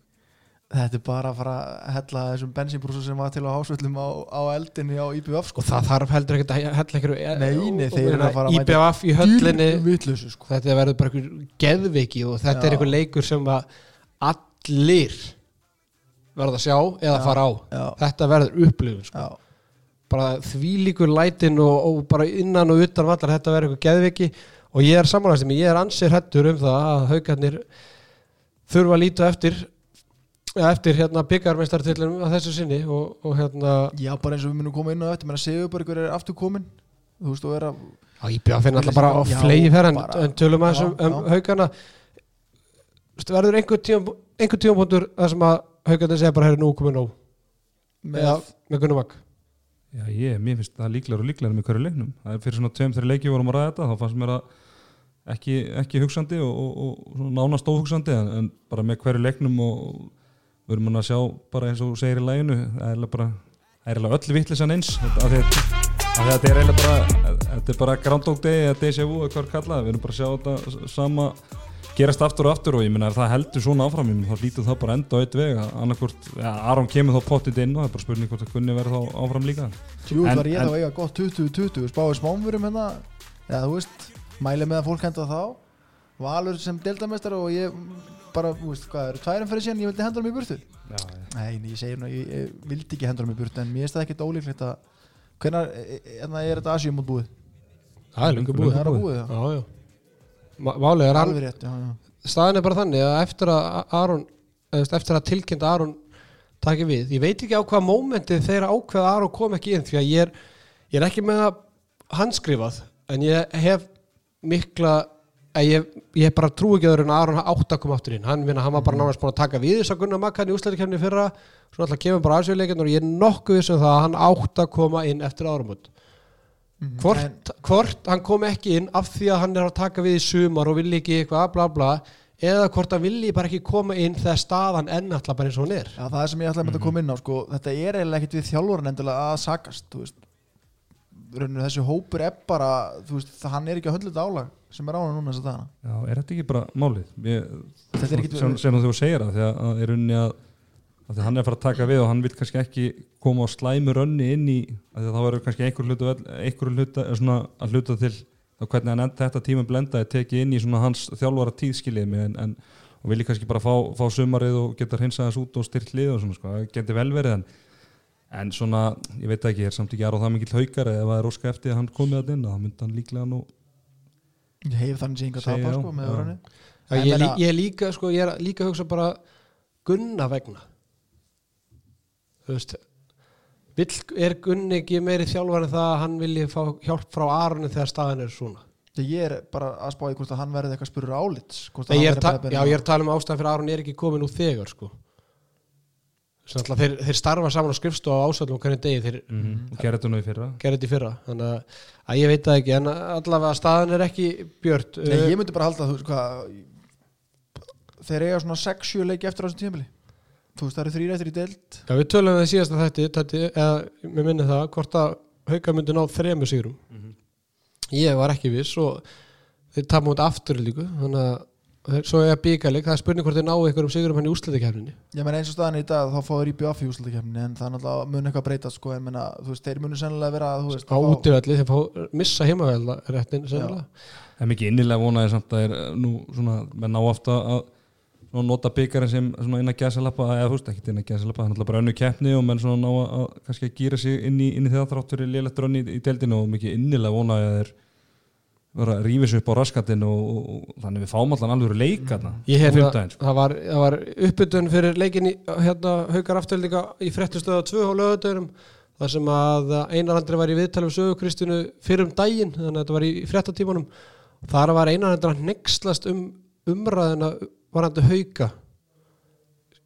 þetta er bara að fara að hella þessum bensínbrúsum sem var til á hásvöllum á, á eldinni á IBF sko og það þarf heldur ekkert að hella einhverju Nei, nei, þeir eru að fara að IBF í höllinni vitlausu sko þetta verður bara einhver geðviki og þetta er Já. einhver leikur sem að allir verða að sjá eða Já. fara á Já. þetta verður upplifun sko. Bara þvílíkur lætin og, og bara innan og utan vallar þetta verður einhver geðviki og ég er samanlægst ég er ansið hættur um það að haugarnir þurfa að líta eftir eftir hérna byggarmeistartillum að þessu sinni og, og hérna já, bara eins og við munum koma inn á þetta menn að segja bara ykkur er aftur komin þú veist, og er að að IBF finn alltaf bara á Já, flegi fer en, en tölum að já, þessum um, já. haugana verður einhver tíum einhver tíumpóntur þar sem að haugarnir segja bara herri nú komið nóg með, með Gunnar Mag Já, ég, mér finnst það líklar og líklar með hverju leiknum. Það er fyrir svona tveim, þeirri leiki vorum að ræða þetta, þá fannst mér það ekki, ekki hugsandi og, og, og nánast óhugsandi en, en bara með hverju leiknum og við erum að sjá bara eins og segir í læginu, það er það er eiginlega öll vittlisann eins, af því að, af því að þetta er eiginlega bara, þetta er bara Groundhog Day eða Deja Vu eða hvað er kallað, við erum bara að sjá þetta sama gerast aftur og aftur og ég minna það heldur svona áfram ég meina, þá lítur það bara enda eitt veg. Að annarkvort, ja, Aron kemur þá pottið inn og það er bara spurning hvort það kunni verið þá áfram líka. Jú, En- var ég þá að eiga gott 20-20 spáði smámfurum hérna. Eða þú veist, mæli með að fólk henda þá. Valur sem deildamestar og ég bara, þú veist, hvað eru tværum fyrir síðan ég vildi henda hann í burtu? Já, Nei, nei, ég segir nú, ég, ég vildi ekki henda hann í burtu en mér finnst það ekkert ólíklegt að hvenær e- e- hérna er þetta Asjum út búið það er lengur Löngu búið. Það er að búið það já, já. Málið er hann alveg rétt, já, já. staðan er bara þannig að eftir að Aron eftir að tilkynna Aron taki við, ég veit ekki á hvaða mómenti þegar ákveða að Aron kom ekki inn því að ég er, ég er ekki með það handskrifað en ég hef mikla að ég, ég bara trú ekki öðru en að Aron átt að koma aftur inn. Hann, hann var bara nánast búin að taka við þess að Gunnar Makkan í úslæðikefni fyrra. Svo alltaf kemur bara aðsjöleikin og ég er nokkuð vissum það að hann átt að koma inn eftir áramót. Mhm. En- hvort, hvort hann kom ekki inn af því að hann er að taka við í sumar og villi ekki eitthvað bla bla eða hvort hann villi bara ekki koma inn þegar staðan enn alltaf bara eins og hann er. Já, það er sem ég ætlaði með að koma inn á sko, þetta er eiginlega ekkert við þjálfurinn endilega að sakast þú veist Rauninu, þessi hópur er bara veist, það, hann er ekki að þetta álag sem er á hann núna þess að dagana Já, er þetta ekki bara málið? Ég, er ekkit- sem, sem þú segir það, því að, að er unni að, að hann er að fara að taka við og hann vil kannski ekki koma á slæmu rönni inn í, þá verður kannski einhver hluta, einhver hluta er svona að hluta til þá hvernig hann enda þetta tíma blenda er tekið inn í hans þjálfara tíðskilið en, en vilji kannski bara fá, fá sumarið og geta hreinsað þess út og styrt lið og svona sko, það geti vel verið en en svona, ég veit ekki, er samt ekki aðra það mikill haukar eða ef það er óska eftir að hann komið að inn þá myndi hann líklega nú Ég hef þannig sem ég að Segja tapa já, sko, með En ég, lí, ég er líka sko, ég er líka að hugsa bara Gunna vegna. Þú veist vill, er Gunni ekki meiri þjálfar en það að hann vilji fá hjálp frá Aroni þegar staðan er svona? Ég er bara að spá í hvort að hann verði eitthvað spurur álits ég er, ta já, ég er að tala um ástæðan fyrir Aron er ekki komin úr þegar sko þeir, þeir starfa saman á skrifstofu á ásætlum hvernig degi þeir mm og gerði þetta nú í fyrra. gerði þetta í fyrra. Þannig að, að ég veit það ekki en allavega staðan er ekki björt. Nei, ég myndi bara halda þú veist hvað þeir eiga svona 6-7 leiki eftir á þessum tímabili. Þú veist það eru þrýr eftir í deild. Já, við tölum við síðast að þetta, þetta eða mér minni það, hvort að hauka myndi ná þremur sigrum ég var ekki viss og þeir tapum út aftur líku þannig að svo er bíkalik, það er spurning hvort þeir ná ykkur um sigurum hann í úrslitakefninni ég menn eins og staðan í dag þá fáður í BF í úslutakefni en það er náttúrulega mun eitthvað breyta sko en menna, þú veist þeir munu sennilega vera þú veist, á að útivalli, þeir fá missa heimavelda réttin sennilega Það er mikið innilega vonaði samt að er eh, nú svona, menn ná ofta að svona nota byggarinn sem svona inn að gæsalappa eða þú veist ekki inn að gæsalappa, það er náttúrulega bara önnu keppni og menn svona ná að, að vera að rífa sig upp á raskatinn og, og, og þannig við fáum allan alveg Ég hef það, var, var uppbytun fyrir leikin í hérna, haukar afturlíka í frettustöða 2 á lögutörum þar sem að einarandri var í viðtalum sögu Kristinu fyrir um daginn þannig að þetta var í frettatímanum þar var einarandri að nexlast um umræðina varandi hauka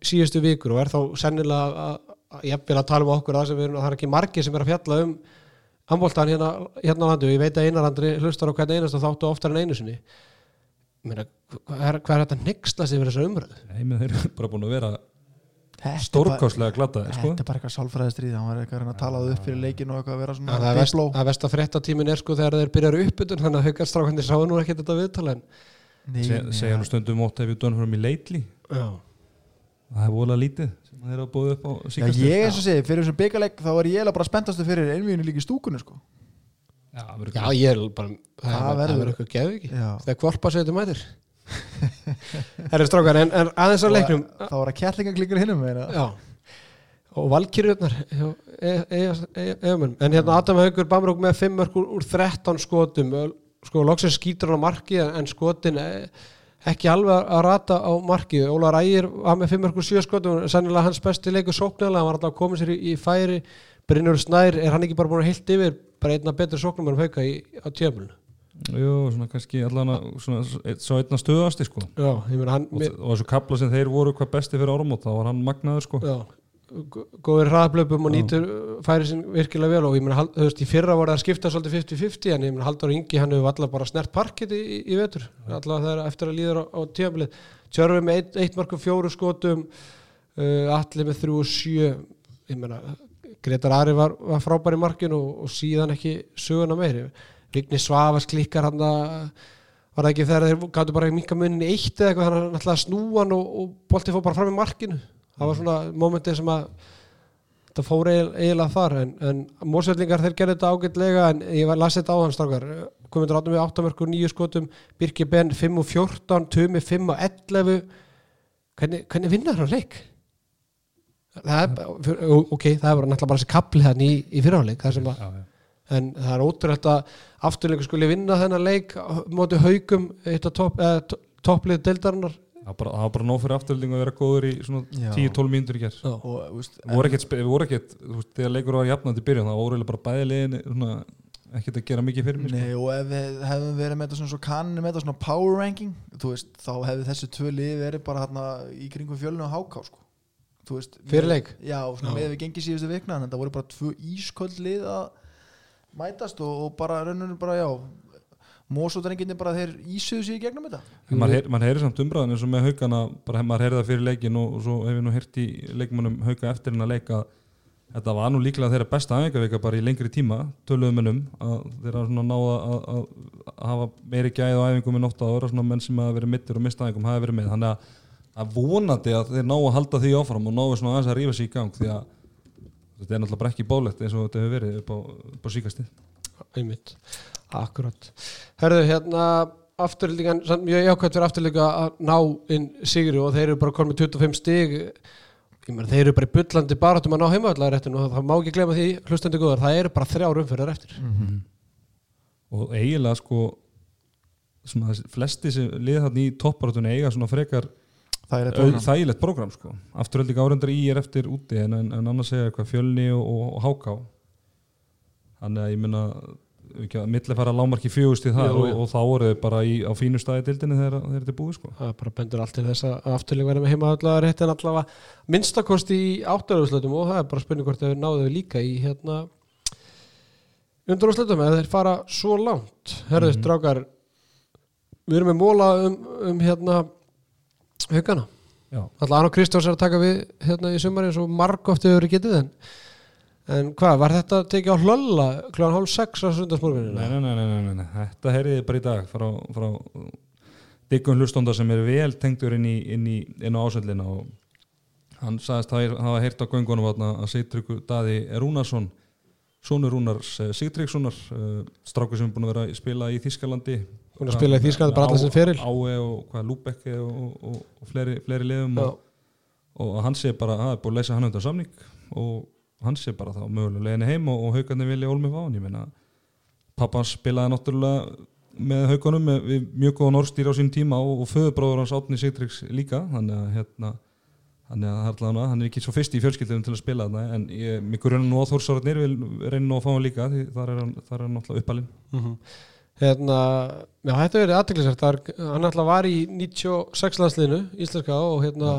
síðustu vikur og er þá sennilega að, að vil að tala um okkur það sem við erum, það er ekki margir sem er að fjalla um handbóltan hérna, hérna á landu ég veit að einarandri hlustar á hvern einast og þáttu oftar en einu sinni. Meina, hvað er, hvað er þetta nexlast yfir þessar umræðu? Nei, þeir eru bara búin að vera er stórkostlega glataði sko. Þetta er bara eitthvað sálfræðistrið hann var eitthvað að reyna að tala upp fyrir leikin og eitthvað að vera Ja, svona það er vest, er vest að fréttatímin er sko þegar þeir byrjar uppbytun þannig að haugarstrákandi sáu nú ekki þetta viðtala en Nei, Se, segja nú stundum ótt ef við dönum fram í leitli já, það er volað lítið þeir eru að búið upp á Já, síkast ég eins og segi, fyrir þessum byggaleg þá er ég bara spenntastu fyrir einvíðinu líka í stúkunni sko. Já, Já, ég er bara Það, Það það verður- eitthvað geðu ekki. Þegar kvolpa sér þetta mætir. Herri strákar, en, en aðeins á leiknum. Og þá var að kærlingaglíkur hinnum meina. Já. Og valkyrjurnar En hérna Adam Haugur Bamrúk með 5 mörg úr, úr 13 skotum. Sko, loksins skýtur hann á marki En skotin eh, ekki alveg að rata á marki Ólar Ægir var með 5 mörg úr 7 skotum. Sennilega hans besti leikur sóknarlega. Hann var alltaf að koma sér í, í færi. Brynur Snær, er hann ekki bara búin að heilt yfir Bara einna betri sóknum en Hauka í, á tjöflunu Jú, svona kannski allan að svo einna stöðasti sko. Já, ég meina hann og, og þessu kapla sem þeir voru hvað besti fyrir áramót þá var hann magnaður sko. Já, gó- góður hraðblöpum og nýtur færi sinn virkilega vel og ég meina, þú veist, í fyrra voru það að skipta svolítið 50-50 en ég meina, Haldur Ingi, hann hefur allar bara snert parkið í, í, í vetur, allar þegar eftir að líður á, á tíðanbilið, Tjörfi með eitt, eitt markum fjóru skotum uh, Alli með þrjú og sjö ég meina, Gretar Ari var, var frábær í markinu og, og síðan ekki söguna meiri, Vigni Svavas klikkar hann að var það ekki þegar þeir gætu bara minka munin í eitt eða eitthvað, þannig að hann ætlaði að snúa hann og, og boltið fór bara fram í markinu það var svona momentið sem að þetta fór eiginlega, þar en, en mósveldingar þeir gerði þetta ágætlega en ég var lasið þetta á hann strákar. Komundur áttum við 8 mörgur 9 skotum Birki Ben 5 og 14 Tumi 5 og 11 hvernig, hvernig vinnar hann leik? það er, ok, það er bara náttúrulega bara þessi kapli þannig í, í fyrirháleik það en það er ótrúlega að afturleikur skuli vinna þennan leik móti haugum eitt af topp, eða, to- topplið deildarinnar Það var bara, það var bara nóg fyrir afturlending að vera góður í svona Já. 10-12 mínútur í gerð Við voru ekkert, þegar leikur var jafnandi í byrjun það voru bara bæði svona, ekkert að gera mikið fyrir mig sko. Nei, og ef við hefðum verið með þetta svona svo kanninu með þetta svona power ranking veist, þá hefði þessi tvö lið verið bara hérna í kringum fjölinu og háká sko. Þú veist, Fyrir leik? Já, svona Já. með við gengið síðustu vikna en þetta voru bara tvö ísköld lið að mætast og, og bara rauninu bara já mósótarenginni bara þeir ísuðu sig í gegnum þetta? En maður heyr- maður heyri samt umræðan eins og með haugana bara hef maður heyrið það fyrir leikin og, og svo hef ég nú heyrt í leikmannum hauga eftir hennar leik að þetta var nú líklega þeirra besta æfingavika bara í lengri tíma töluðum mennum að þeirra svona náða að, að, að hafa meiri gæð á æfingum en ofta ára svona menn sem hafa verið mittir og mista æfingum hafa verið með. Þannig að, að vonandi að þeir ná að halda því áfram og náðu svona aðeins að rífa sig í gang því að þetta er náttúrulega ekki bólegt eins og þetta hefur verið upp á, á síkastið akkurat. Herðu hérna afturlíkan, samt mjög jákvæmt fyrir afturlíka að ná inn sigri og þeir eru bara komið 25 stig. Meina þeir eru bara í bullandi barátum að ná heimavallarréttin og það má ekki glemma því hlustandi góðar, það eru bara þrjár umfyrir eftir. Og eiginlega sko flesti sem liða þarna í topparatunni eiga svona frekar er þægilegt prógram sko. Afturölding árendar í er eftir úti en, en, en annars segja eitthvað fjölni og, og, og háká. Þannig að ég minna ekki að að lámarki fjögust í það og, og þá voru þau bara í, á fínu staði dildinni þegar, þegar þetta er búið sko. Það bara bendur allt til þess að afturlík verði með heimavallarréttin allavega minnstakosti í áttarúsleitum og það er bara spurning hvort þau náðu líka í hérna undarúsleitum eða þeir fara svo langt. Herðu Mhm. strákar við erum með móla um, um hérna hugana Já, Alltaf Arno Kristjáns er að taka við hérna í sumari eins og margóft hefur verið getið en en hvað, var þetta tekið á hlölla kl. hálf sex á nei, sundarsmorguninu? nei, nei, nei, nei, nei. þetta heyriði bara í dag frá, frá diggum hlustónda sem er vel tengdur inn í, inn í, inn á ásöldina og hann sagðist hafa hafa heyrt á göngunum að Sigtryggur Daði Rúnarsson Sónur Rúnars uh, Sigtryggssonar uh, strákur sem er búin að vera að spila í Þískalandi er að spila í Þýskalandi bara allar sem feril Ái og hvað Lúbekki og, og, og, fleiri, fleiri liðum og, og hann sé bara, það er búin að leysa hann undan samning og hann sé bara þá mögulega leiðinni heim og, og haugarnir vilja ólmi fá hann. Ég meina pappans spilaði náttúrulega með haugunum með, við mjög góðan orðstýr á sín tíma og, og föðubróður hans Átni Sigtryggs líka. Þannig að hérna Þannig að það er allavega, hann er ekki svo fyrst í fjölskyldunum til að spila þarna en ég, mig grunna nú á Þórsárarnir vil reyna nú að fá hann líka því þar er hann, þar er hann náttúrulega uppalinn. Mhm. Hérna, já, þetta verið aðteklisert hann alltaf var í 96 landsliðinu íslenska og hérna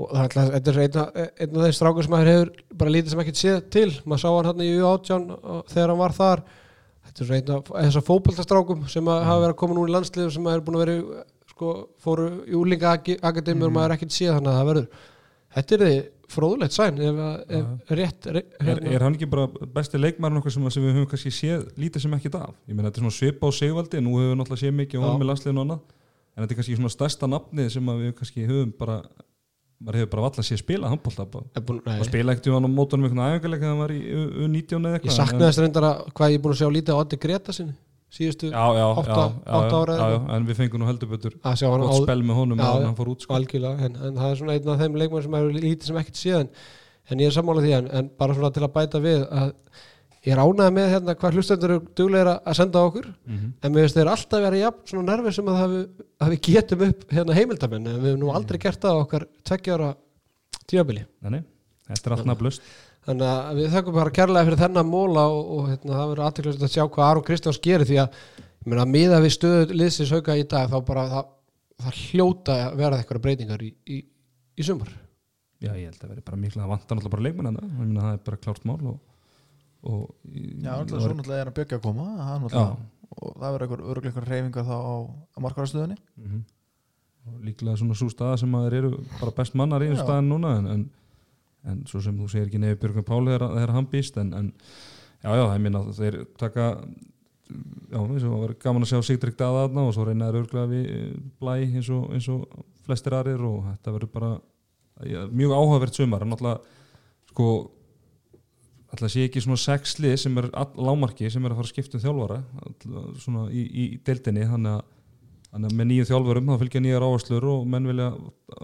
og er þetta er einn, af- þeir strákur sem maður hefur bara lítið sem ekkert séð til. Maður sá hann hann í U18 og þegar hann var þar. Þetta er einn af þessar fótboltastrákum sem hafa verið að koma nú í landsliðum sem er búin að vera sko, fóru í úlinga akademi og maður er ekkert séð þannig að það verður. Þetta er þið fróðulegt sæn ef, ef rétt, rétt er, er hann ekki bara besti leikmærin okkar sem, sem við höfum kannski séð lítið sem ekki af? Ég meina þetta er svona svipa á Sigvaldi nú höfum við náttúrulega séð mikið á honum með landsliðinu en þetta er kannski svona stærsta nafnið sem við kannski höfum bara maður hefur bara valla sér spila handbólta og spila ekkert í hann á mótunum æfingarleika þegar hann var í U- U19 eða Ég eitthvað saknaði þess reyndar að hvað ég er búin að sjá lítið á Oddi Greta sinni síðustu já, já, átta- já, já, átta ára já, eða já, en við fengum nú heldur betur að gott spel með honum að hann fór út en, en það er svona einn af þeim leikmenn sem er lítið sem ekkert síðan en ég er sammála því en, en bara svona til að bæta við að ég er ánægð með hérna hvað hlustendur eru duglegir að senda okkur. Mhm. en mér finnst þeir alltaf vera jafn svona nervið sem að, við getum upp hérna heimildamenn. En við hefum nú aldrei gert það okkar tveggjára tíabili nei, þetta er allt nafnlust þannig að við þakkum bara kærlega fyrir þennan móla og, og hérna, það verður aðteklega að sjá hvað Aron Kristjáns gerir því að að miða við stöðu liðsins hauka í dag þá bara það, það hljóta að vera eitthvað breytingar í, í, í sumar. Já, ég held að það það, það Já, náttúrulega svo náttúrulega er að byggja að koma og það verður öruglega eitthvað reyfingar þá á, á markvarastöðunni mhm. og líklega svona svo staða sem að þeir eru bara best mannar í einu staðin núna en, en, en svo sem þú segir ekki nefnir Björgum Páli þegar hann býst en, en já, já, það er minna þeir taka já, og var gaman að sjá Sigdrik Daða þarna og svo reynaður örglega við eh, blæ eins og, eins og flestir aðrir og þetta verður bara já, mjög áhugavert sumar. En náttúrulega sko alltaf sé ekki svona sex lið sem er lámarki sem er að fara að skipta um þjálfara all, svona í, í deildinni þannig að, með nýju þjálfurum þá fylgja nýjar áherslur og menn vilja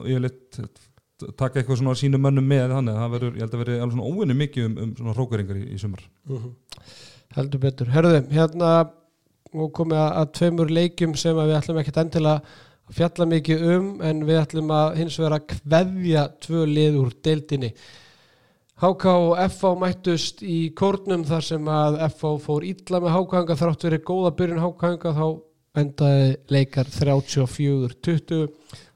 yfirleitt taka eitthvað svona sínu mönnum með þannig að það verður, ég held að verði alveg svona óvinni mikið um, um svona hrókaringar í, í sumar. Heldur betur, herðu, hérna og komið að, að tveimur leikjum sem við ætlum ekkert endilega að fjalla mikið um en við ætlum að hins vegar að kveðja tvö lið úr deildinni HK og FH mættust í kórnum þar sem að FH fór illa með HK þrátt verið góða byrjun HK þá endaði leikar 34-20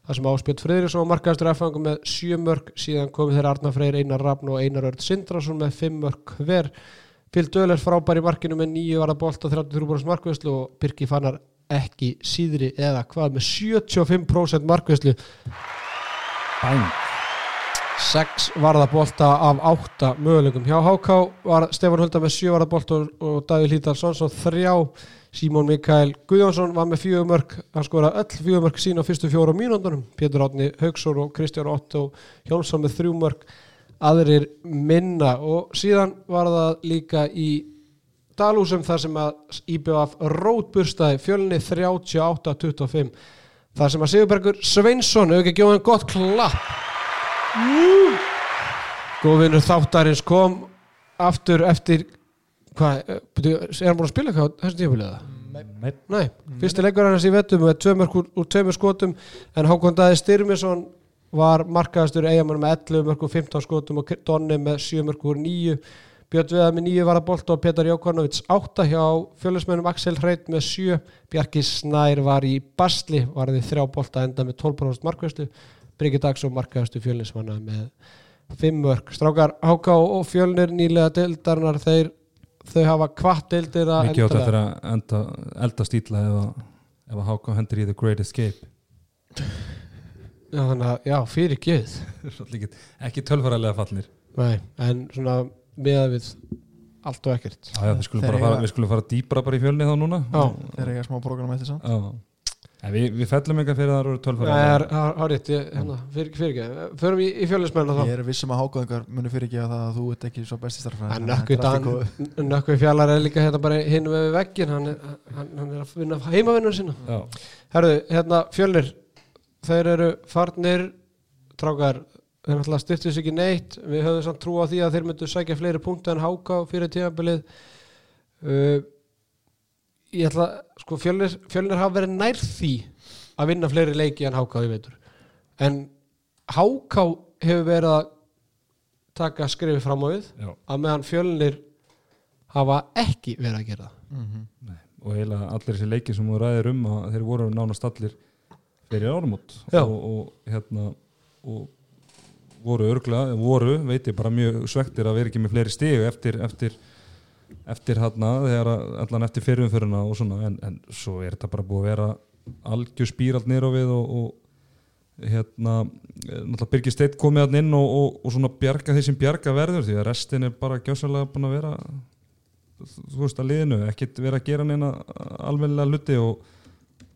þar sem áspjöld Friðriksson var markaðastur FH með 7 mörg síðan komið þeirra Arnar Freyr, Einar Rafn og Einar Örd Sindrason með 5 mörg hver. Píl Döler frábær í markinu með 9 varða bolt og 33 brúst markvæslu og Birki Fannar ekki síðri eða hvað með 75% markvæslu Bang! 6 varða bolta af 8 möguleikum. Hjá HK var Stefán Hulda með 7 varða bolta og, Davíð Lítarsson svo 3 Símón Mikael Guðjónsson var með 4 mörg hann skoraði öll 4 mörg sín á fyrstu fjóru mínúndunum. Pétur Átni Haugsson og Kristján Otto Jónsson með 3 mörg aðrir minna. Og síðan var það líka í Dalúsum þar sem að IBF rótburstaði fjölni 38-25 þar sem að Sigurbergur Sveinsson hefur ekki gjóð hann gott klapp góðvinnur þáttarins kom aftur eftir hvað, eh, er hann búin að spila eitthvað á þessum tífulega? Nei, Nei, fyrsti leikur hans í vettum með mörk úr, tveimur skotum en Hákon Daði Styrmisson var markaðastur eigamann með 11 mörk úr 15 skotum og Donni með 7 mörk úr 9 Björn Veða með 9 var að bolta og Petar Jókonovits 8 hjá fjölusmennum Axel Hreit með 7 Bjarki Snær var í Basli varði þrjá bolta enda með 12% markvæslu Bryggi Dagsson markaðastu fjölusmanna með 5 mörk. Strákar Háká og fjölnir nýlega deildarinnar þeir þau hafa kvart deildir að mikið átt endanlega- eftir að enda, elda stíla ef ef að háka hendur í The Great Escape. Já, þannig að, já, fyrir geð. Ekki, tölfaralega fallnir Nei, en svona meða við allt og ekkert. Já, já, við skulum bara fara, eiga- við skulum fara dýbra bara í fjölni þá núna. Já, þeir eiga smá program eftir samt. Já. En við, við fellum eitthvað fyrir að það eru það tölfaralega er hárið, hérna, fyrir, fyrir ekki Förum í, í fjölusmenn og ég þá er vissum að hákóðingar muni fyrir ekki að það að þú ert ekki svo besti starfræði En Nökkvi fjallar er líka hérna bara hinn við veggin hann, er- hann, hann er að vinna heimavinnun sína. Já, Herðu, hérna fjölnir þeir eru farnir. Trákar, þeir náttúrulega styrtu sig ekki neitt. Við höfum samt trú á því að þeir myndu sækja fleiri punkta en háka fyrir tímabilið. Uh, ég ætla sko fjölnir, fjölnir hafa verið nær því að vinna fleiri leiki en háka í veitur en háka hefur verið að taka skrifi fram á við já að meðan fjölnir hafa ekki verið að gera það Mhm. og eiginlega allir þessi leiki sem þú ræðir um að þeir voru nánast allir fyrir árumót Já. og, og hérna og voru örglega, voru, veit ég bara mjög svektir að vera ekki með fleiri stig eftir, eftir, eftir hérna allan eftir fyrirumföruna og svona en, en svo er þetta bara búið að vera algjör spírald niður á við og, og hérna náttúrulega Birgir Steit komið hann inn og, og, og svona bjarga þeir sem bjarga verður því að restin er bara gjössalega búin að vera þú veist að liðinu, ekkert vera að gera neina almennilega hluti og,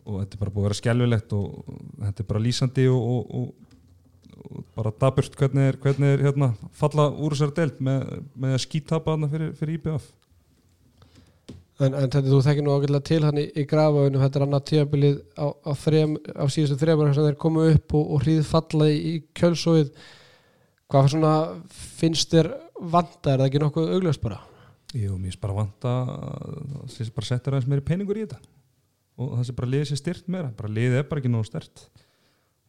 þetta er bara búið að vera skelvilegt og þetta er bara lýsandi og, bara daburt hvernig er, hvernig er hérna, falla úr þessari deild með, með að skítapa fyrir, fyrir IBF En, en þetta þú þekkir nú ágætlega til hann í, í grafavinu, þetta er annað tíabilið á, á, á síðustu þremur sem þeir komu upp og, og hríð falla í, í kjölsóið. Hvað svona finnst þér vanda, er það ekki nokkuð augljóst bara? Jú, mér finnst bara vanta það sé bara setja aðeins meiri peningur í þetta. Og það sé bara liðið sér styrt meira. Bara liðið er bara ekki nógu stert.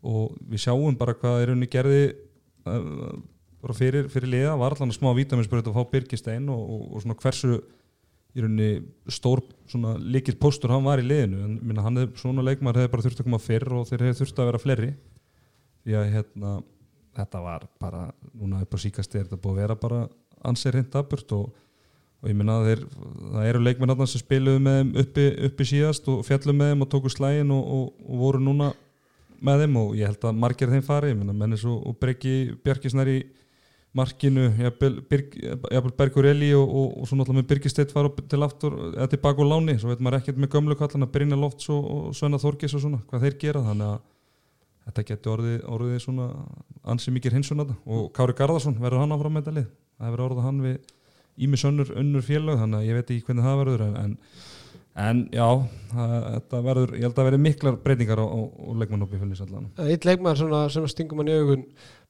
Og við sjáum bara hvað er unni gerði uh, bara fyrir, fyrir liða var allan að smá vítaminsbröð að fá Birgistein og, og, og svona hversu í rauninni stór svona líkitt póstur hann var í liðinu. En minna, hann hefði svona leikmar hefði bara þurft að koma fyrr og þeir hefði þurft að vera fleiri. Því að hérna þetta var bara, núna upp á síkast er þetta búið að vera bara ansið reynd aburt og, og ég minna að þeir það eru leikmenn sem spiluðu með þeim uppi, uppi síðast og fjallu með þeim og tóku slægin og, og, og voru núna með þeim og ég held að margir þeim fari. Ég minna mennis og, Breki Bjarkisnær í markinu, jafnvel Bergur Eli og, og, og svo náttúrulega með Birgisteyt fara til aftur, eða tilbaka á láni svo veit maður ekkert með gömlu kallan að Brynja Lofts og, og Svenna Þorgis og svona, hvað þeir gera þannig að þetta getur orðið, orðið svona ansið mikið hinsun að það. Og Kári Garðarsson verður hann áfram með þetta lið? Það verður orðið hann við Ími Sönnur unnur félag, þannig að ég veit ekki hvernig það verður en, en já þetta verður, ég held að verði miklar breytingar á, á, á leikmannhópi fylgis allan Eitt leikmann sem stingum hann í augun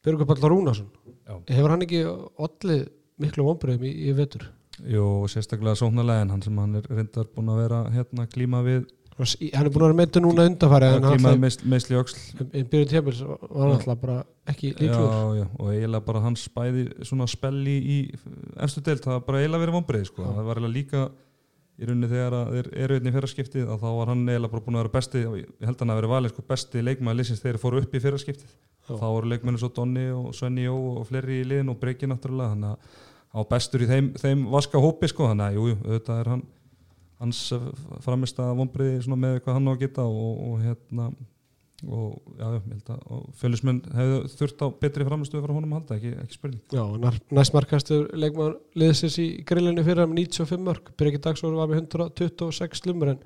Björgur Pallar Rúnarsson. Hefur hann ekki allir miklu vonbröðum í, í vetur? Jú, sérstaklega sóknarlega en hann sem hann er reyndar búin að vera hérna klíma við. Hann er búin að vera meittu núna undanfari hann klímaði meist öksl en byrjun tjafils var alltaf bara ekki líkluður já, já, og eiginlega bara hans spæði svona spelli í efstu deilt, það var bara eiginlega verið vonbreið sko. Í rauninni þegar þeir eru einnig í fyrraskiptið að þá var hann eiginlega bara búin að vera besti ég held að hann að vera valið sko, besti lýsins þegar þeir fóru upp í fyrraskiptið. Þá voru leikmennu svo Donni og Svenni Jó og fleiri í liðin og Breki náttúrulega þannig að á bestur í þeim, þeim vaska hópi sko þannig að jújú, auðvitað er hann hans framist að vonbriði með hvað hann á að geta og, og hérna og að fjölusmenn hefðu þurft á betri framistuðu frá honum að halda, ekki, ekki spurning. Já, næstmarkastur leikmann liðsins í grillinu fyrir um 95 mörg Breki Dagsóru var með 126 slumur en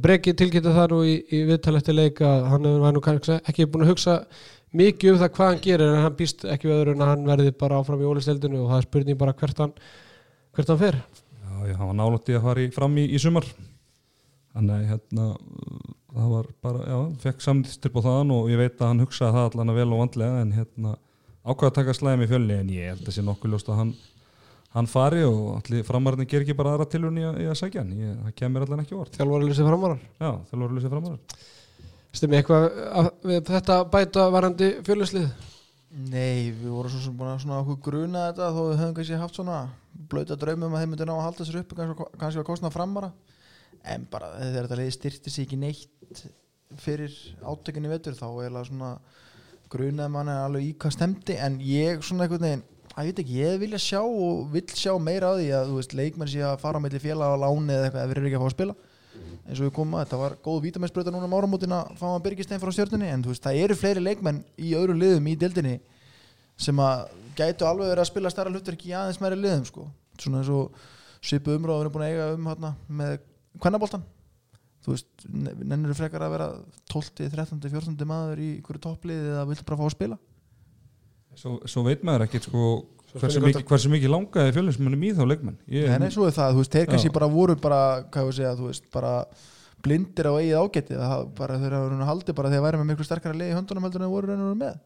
Breki tilkynnti það nú í, í viðtalefti leika hann hefur nú kannski ekki búin að hugsa mikið um það hvað hann gerir en hann býst ekki við öðru en hann verði bara áfram í ólisteldinu og það er spurning bara hvert hann hvert hann fer. Já, já hann var náláttið að fara í, fram í, í sumar. Þannig hérna það var bara, já, fekk samtistur på þann og ég veit að hann hugsaði það allan að vel og vandlega en hérna ákvaða að taka slæmi í fjölni en ég held að sé nokkuð ljóst að hann hann fari og allir framarinn ger ekki bara aðra tilurni í, í að segja hann, ég, það kemur allan ekki vort Þjálfur að lýsa framarar. Já, þjálfur að lýsa framarar Stemmi eitthvað við þetta bæta varandi fjöluslið? Nei, við vorum svo sem búin að svona okkur gruna þetta þó við höfum kannski haft svona blöta draumum að þeim myndi ná að halda sér upp kannski, að kostna framara. En bara þegar þetta leiði styrti sig ekki neitt fyrir átökinni vettur þá er það svona grunaði mann alveg í hvað stemdi en ég svona einhvern veginn að ég veit ekki, ég vilja sjá og vil sjá meira á því að þú veist, leikmenn sé að fara með félag á láni eða eitthvað ef við erum ekki að fá að spila. Eins og við komum að þetta var góð vítamænsbröða núna um áramótin að fá að byrgist einn frá stjórnini en veist, það eru fleiri leikmenn í öðru liðum í dildinni sem að gætu alveg verið að spila starra hlutur ekki aðeins meiri liðum sko. svona eins og svipu umráður er búin að eiga um hérna, með kvennaboltan þú veist, nennir þú frekar að vera 12, 13, 14 maður í hverju topplið eða viltu bara fá að spila? Svo, svo veit maður ekkert sko hversu mikið, hversu mikið langaði fjölinsmennum í þá leikmenn. Ég, Nei, svo er það, þú veist, þeir kannski bara voru bara, hvað ég segja, þú veist, bara blindir á eigið ágætti bara þeir hafa haldið bara þegar væri með miklu sterkara leið í höndunum heldur en það voru reynur með.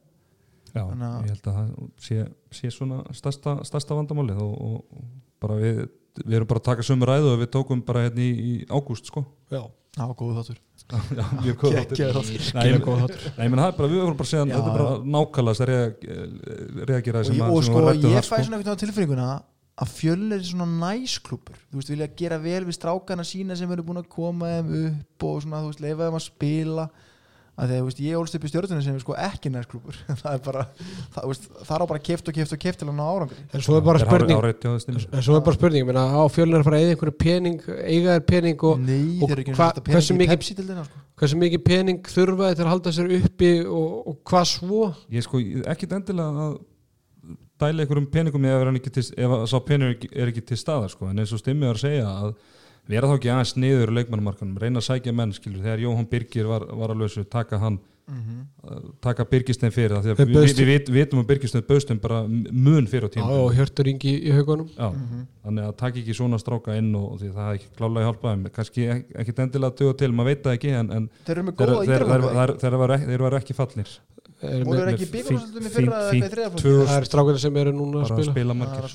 Já, Þannig ég held að það sé, sé svona stærsta, stærsta vandamálið og, og bara við, við erum bara að taka sömu ræðu og við tókum bara hérna í, í ágúst sko. Já, á góðu þáttur. Já, mjög góð þáttur. Nei, menn það er bara, við vorum bara segja þetta er bara nákvæmlega að reagira sem að Og sko, ég fæ svona ekkert á tilfinninguna að fjöl er svona næsklúpur þú veist, vilja gera vel við strákana sína sem eru búin að koma þeim upp og svona, þú veist, leifa þeim að spila að þegar veist, ég ólst upp í stjórnuna sem er sko ekki nærsklúpur það er bara, það, veist, það er á bara keft og keft og keft til að ná árangur en svo er bara spurning en svo er bara spurning, menna, á fjölun er að fara að eiga einhverju pening eiga þér pening og, Nei, og hva, hversu mikið sko. hversu mikið pening þurfaði til að halda sér uppi og, og hvað svo ég sko, ekkit endilega að dæla einhverjum peningum ef, ef sá pening er ekki til staðar sko. en eins og stimmið var að segja að vera þá ekki aðeins niður leikmannumarkanum, reyna að sækja menn skilur, þegar Jóhann Birgir var, var að lausu, taka hann að taka Birgistein fyrir það Þeir við, við, við, vitum að Birgistein Böðstum bara mun fyrir á Já, tíma og Hjörtur Ingi í haugunum Já, þannig að taka ekki svona stráka inn og því það er ekki klálega hjálpað þeim kannski ek- ekkit endilega að duga til, maður veit það ekki en, en þeir eru með þeir, góða þeir, þeir, var ekki, þeir Er voru þeir ekki með byggjum í fyrra eða fínt eitthvað í þriða tvö- Það er strákunni sem eru núna að að spila. spila það margir er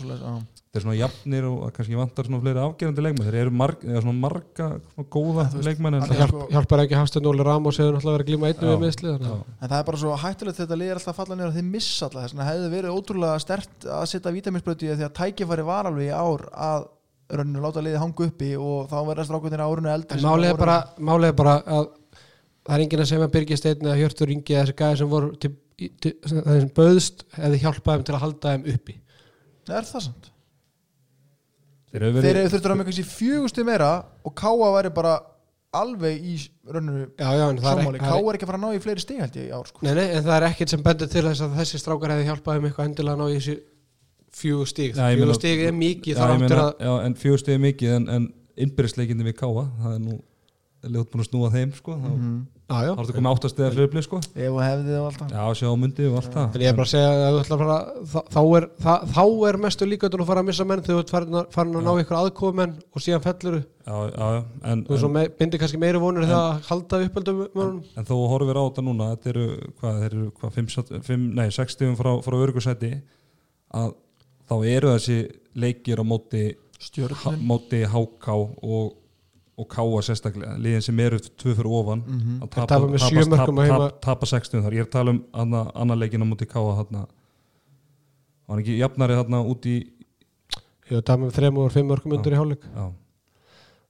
þeir eru svona jafnir og kannski vantar svona fleiri afgerandi leikmenn. Þeir eru marg, eða svona marga svona góða leikmenn er sko- Hjálpar ekki Hafstein Óli Ramos hefur náttúrulega verið að glíma einu við að- en það er bara svo hættulegt þetta liðir alltaf að falla að þeir missa alltaf þess vegna. Hefði verið ótrúlega stert að setja vítaminsbröti því að tækifæri var alveg í ár að rauninu láta liðið hanga uppi og þá verðast rákvöndin árinu eldri málið er bara, málið er bara að það er enginn að segja með Birgir Steinn eða Hjörtur Ingi eða þessi gæði sem voru til, til, það sem böðst hefði hjálpað þeim til að halda þeim uppi er það sant? þeir eru þeir verið eru þurftur að með kannski fjögustu meira og Káa væri bara alveg í rauninu það er, það Káa er, er ekki að fara að ná í fleiri stig held ég í ár sko. nei, nei, en það er ekkert sem bendur til þess að þessi strákar hefði hjálpað þeim eitthvað endilega að ná í þessi fjögur stíg er mikið já, meina, að já, en fjögustegi mikið en, en innbyrðisleikindi við Káa það er nú ljótt búin að snúa þeim sko. þá mm. Þá er þetta komið áttastega hlöfli sko. ef og hefði og allt það já, sjá mundi og allt það En ég er bara að segja fara, þá, þá, er, það, þá er mestu líkvæmdun að fara að missa menn þegar þú farin að, farin að ná ykkur aðkofumenn og síðan fellur en, þú en, bindir kannski meiri vonur þegar að halda uppöldum mönnum en þó horfir á þetta núna þetta eru, hvað, eru hvað, 5, 5, nei, 6 stigum frá, frá örgursæti að þá eru þessi leikir á móti ha, stjörnun móti HK og, og Káa sérstaklega liðin sem eru tvö fyrir ofan Mhm. að Þeir tapa að heima. tapa 60 þar, ég er að tala um anna, annar leikin á móti Káa þarna. Var hann ekki jafnari þarna út í Jú, það með þrem og fimm mörgum undir í já,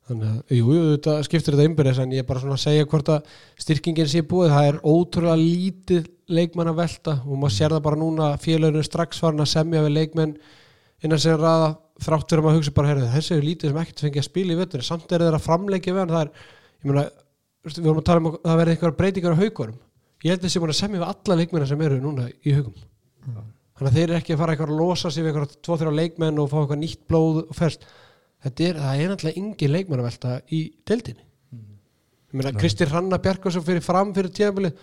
Þannig að, jú, þetta skiptir þetta innbyrðis en ég er bara svona að segja hvort að styrkingin sé búið, það er ótrúlega lítið leikmann að velta. Og maður sér það bara núna að félaginu strax farin að semja við leikmenn innan sem ræða þrátt fyrir að hugsa bara, heyrðu, þessi er lítið sem ekkert fengi að spila í vettur, samt er þeir að framleikja við hann, það er, ég meina við vorum að tala um að það verði einhverjar breytingar á haugunum, ég held þessi búin að semja við alla leikmennar sem eru núna í haugum. Þannig að þeir eru ekki að fara eitthvað að losa sig við eitthvað tvo þrjá leikmenn og fá eitthvað nýtt blóð og ferst. Þetta er, það er náttúrulega engin leikmenn að velta í deildinni. Ég meina, Kristi Hranna Bjarkarsson fyrir fram fyrir tíðanbili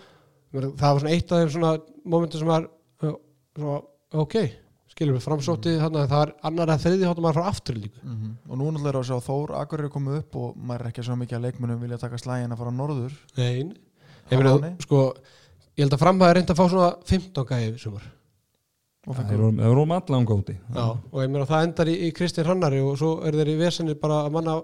það var svona eitt af þeim svona skilur við framsótið þannig að það er annar að þriði hátum að fara aftur líka Mhm. og nú náttúrulega er að sjá Þór Akur er komið upp og maður er ekki svo mikið að leikmunum vilja taka slægin að fara norður Nein. Ég meina, láni? sko ég held að framhæði reynda að fá svona 15 gæði sumar og eru þeir eru allan góti Já, og ég meina það endar í, í Kristinn Hrannari og svo er þeir í vesenni bara að manna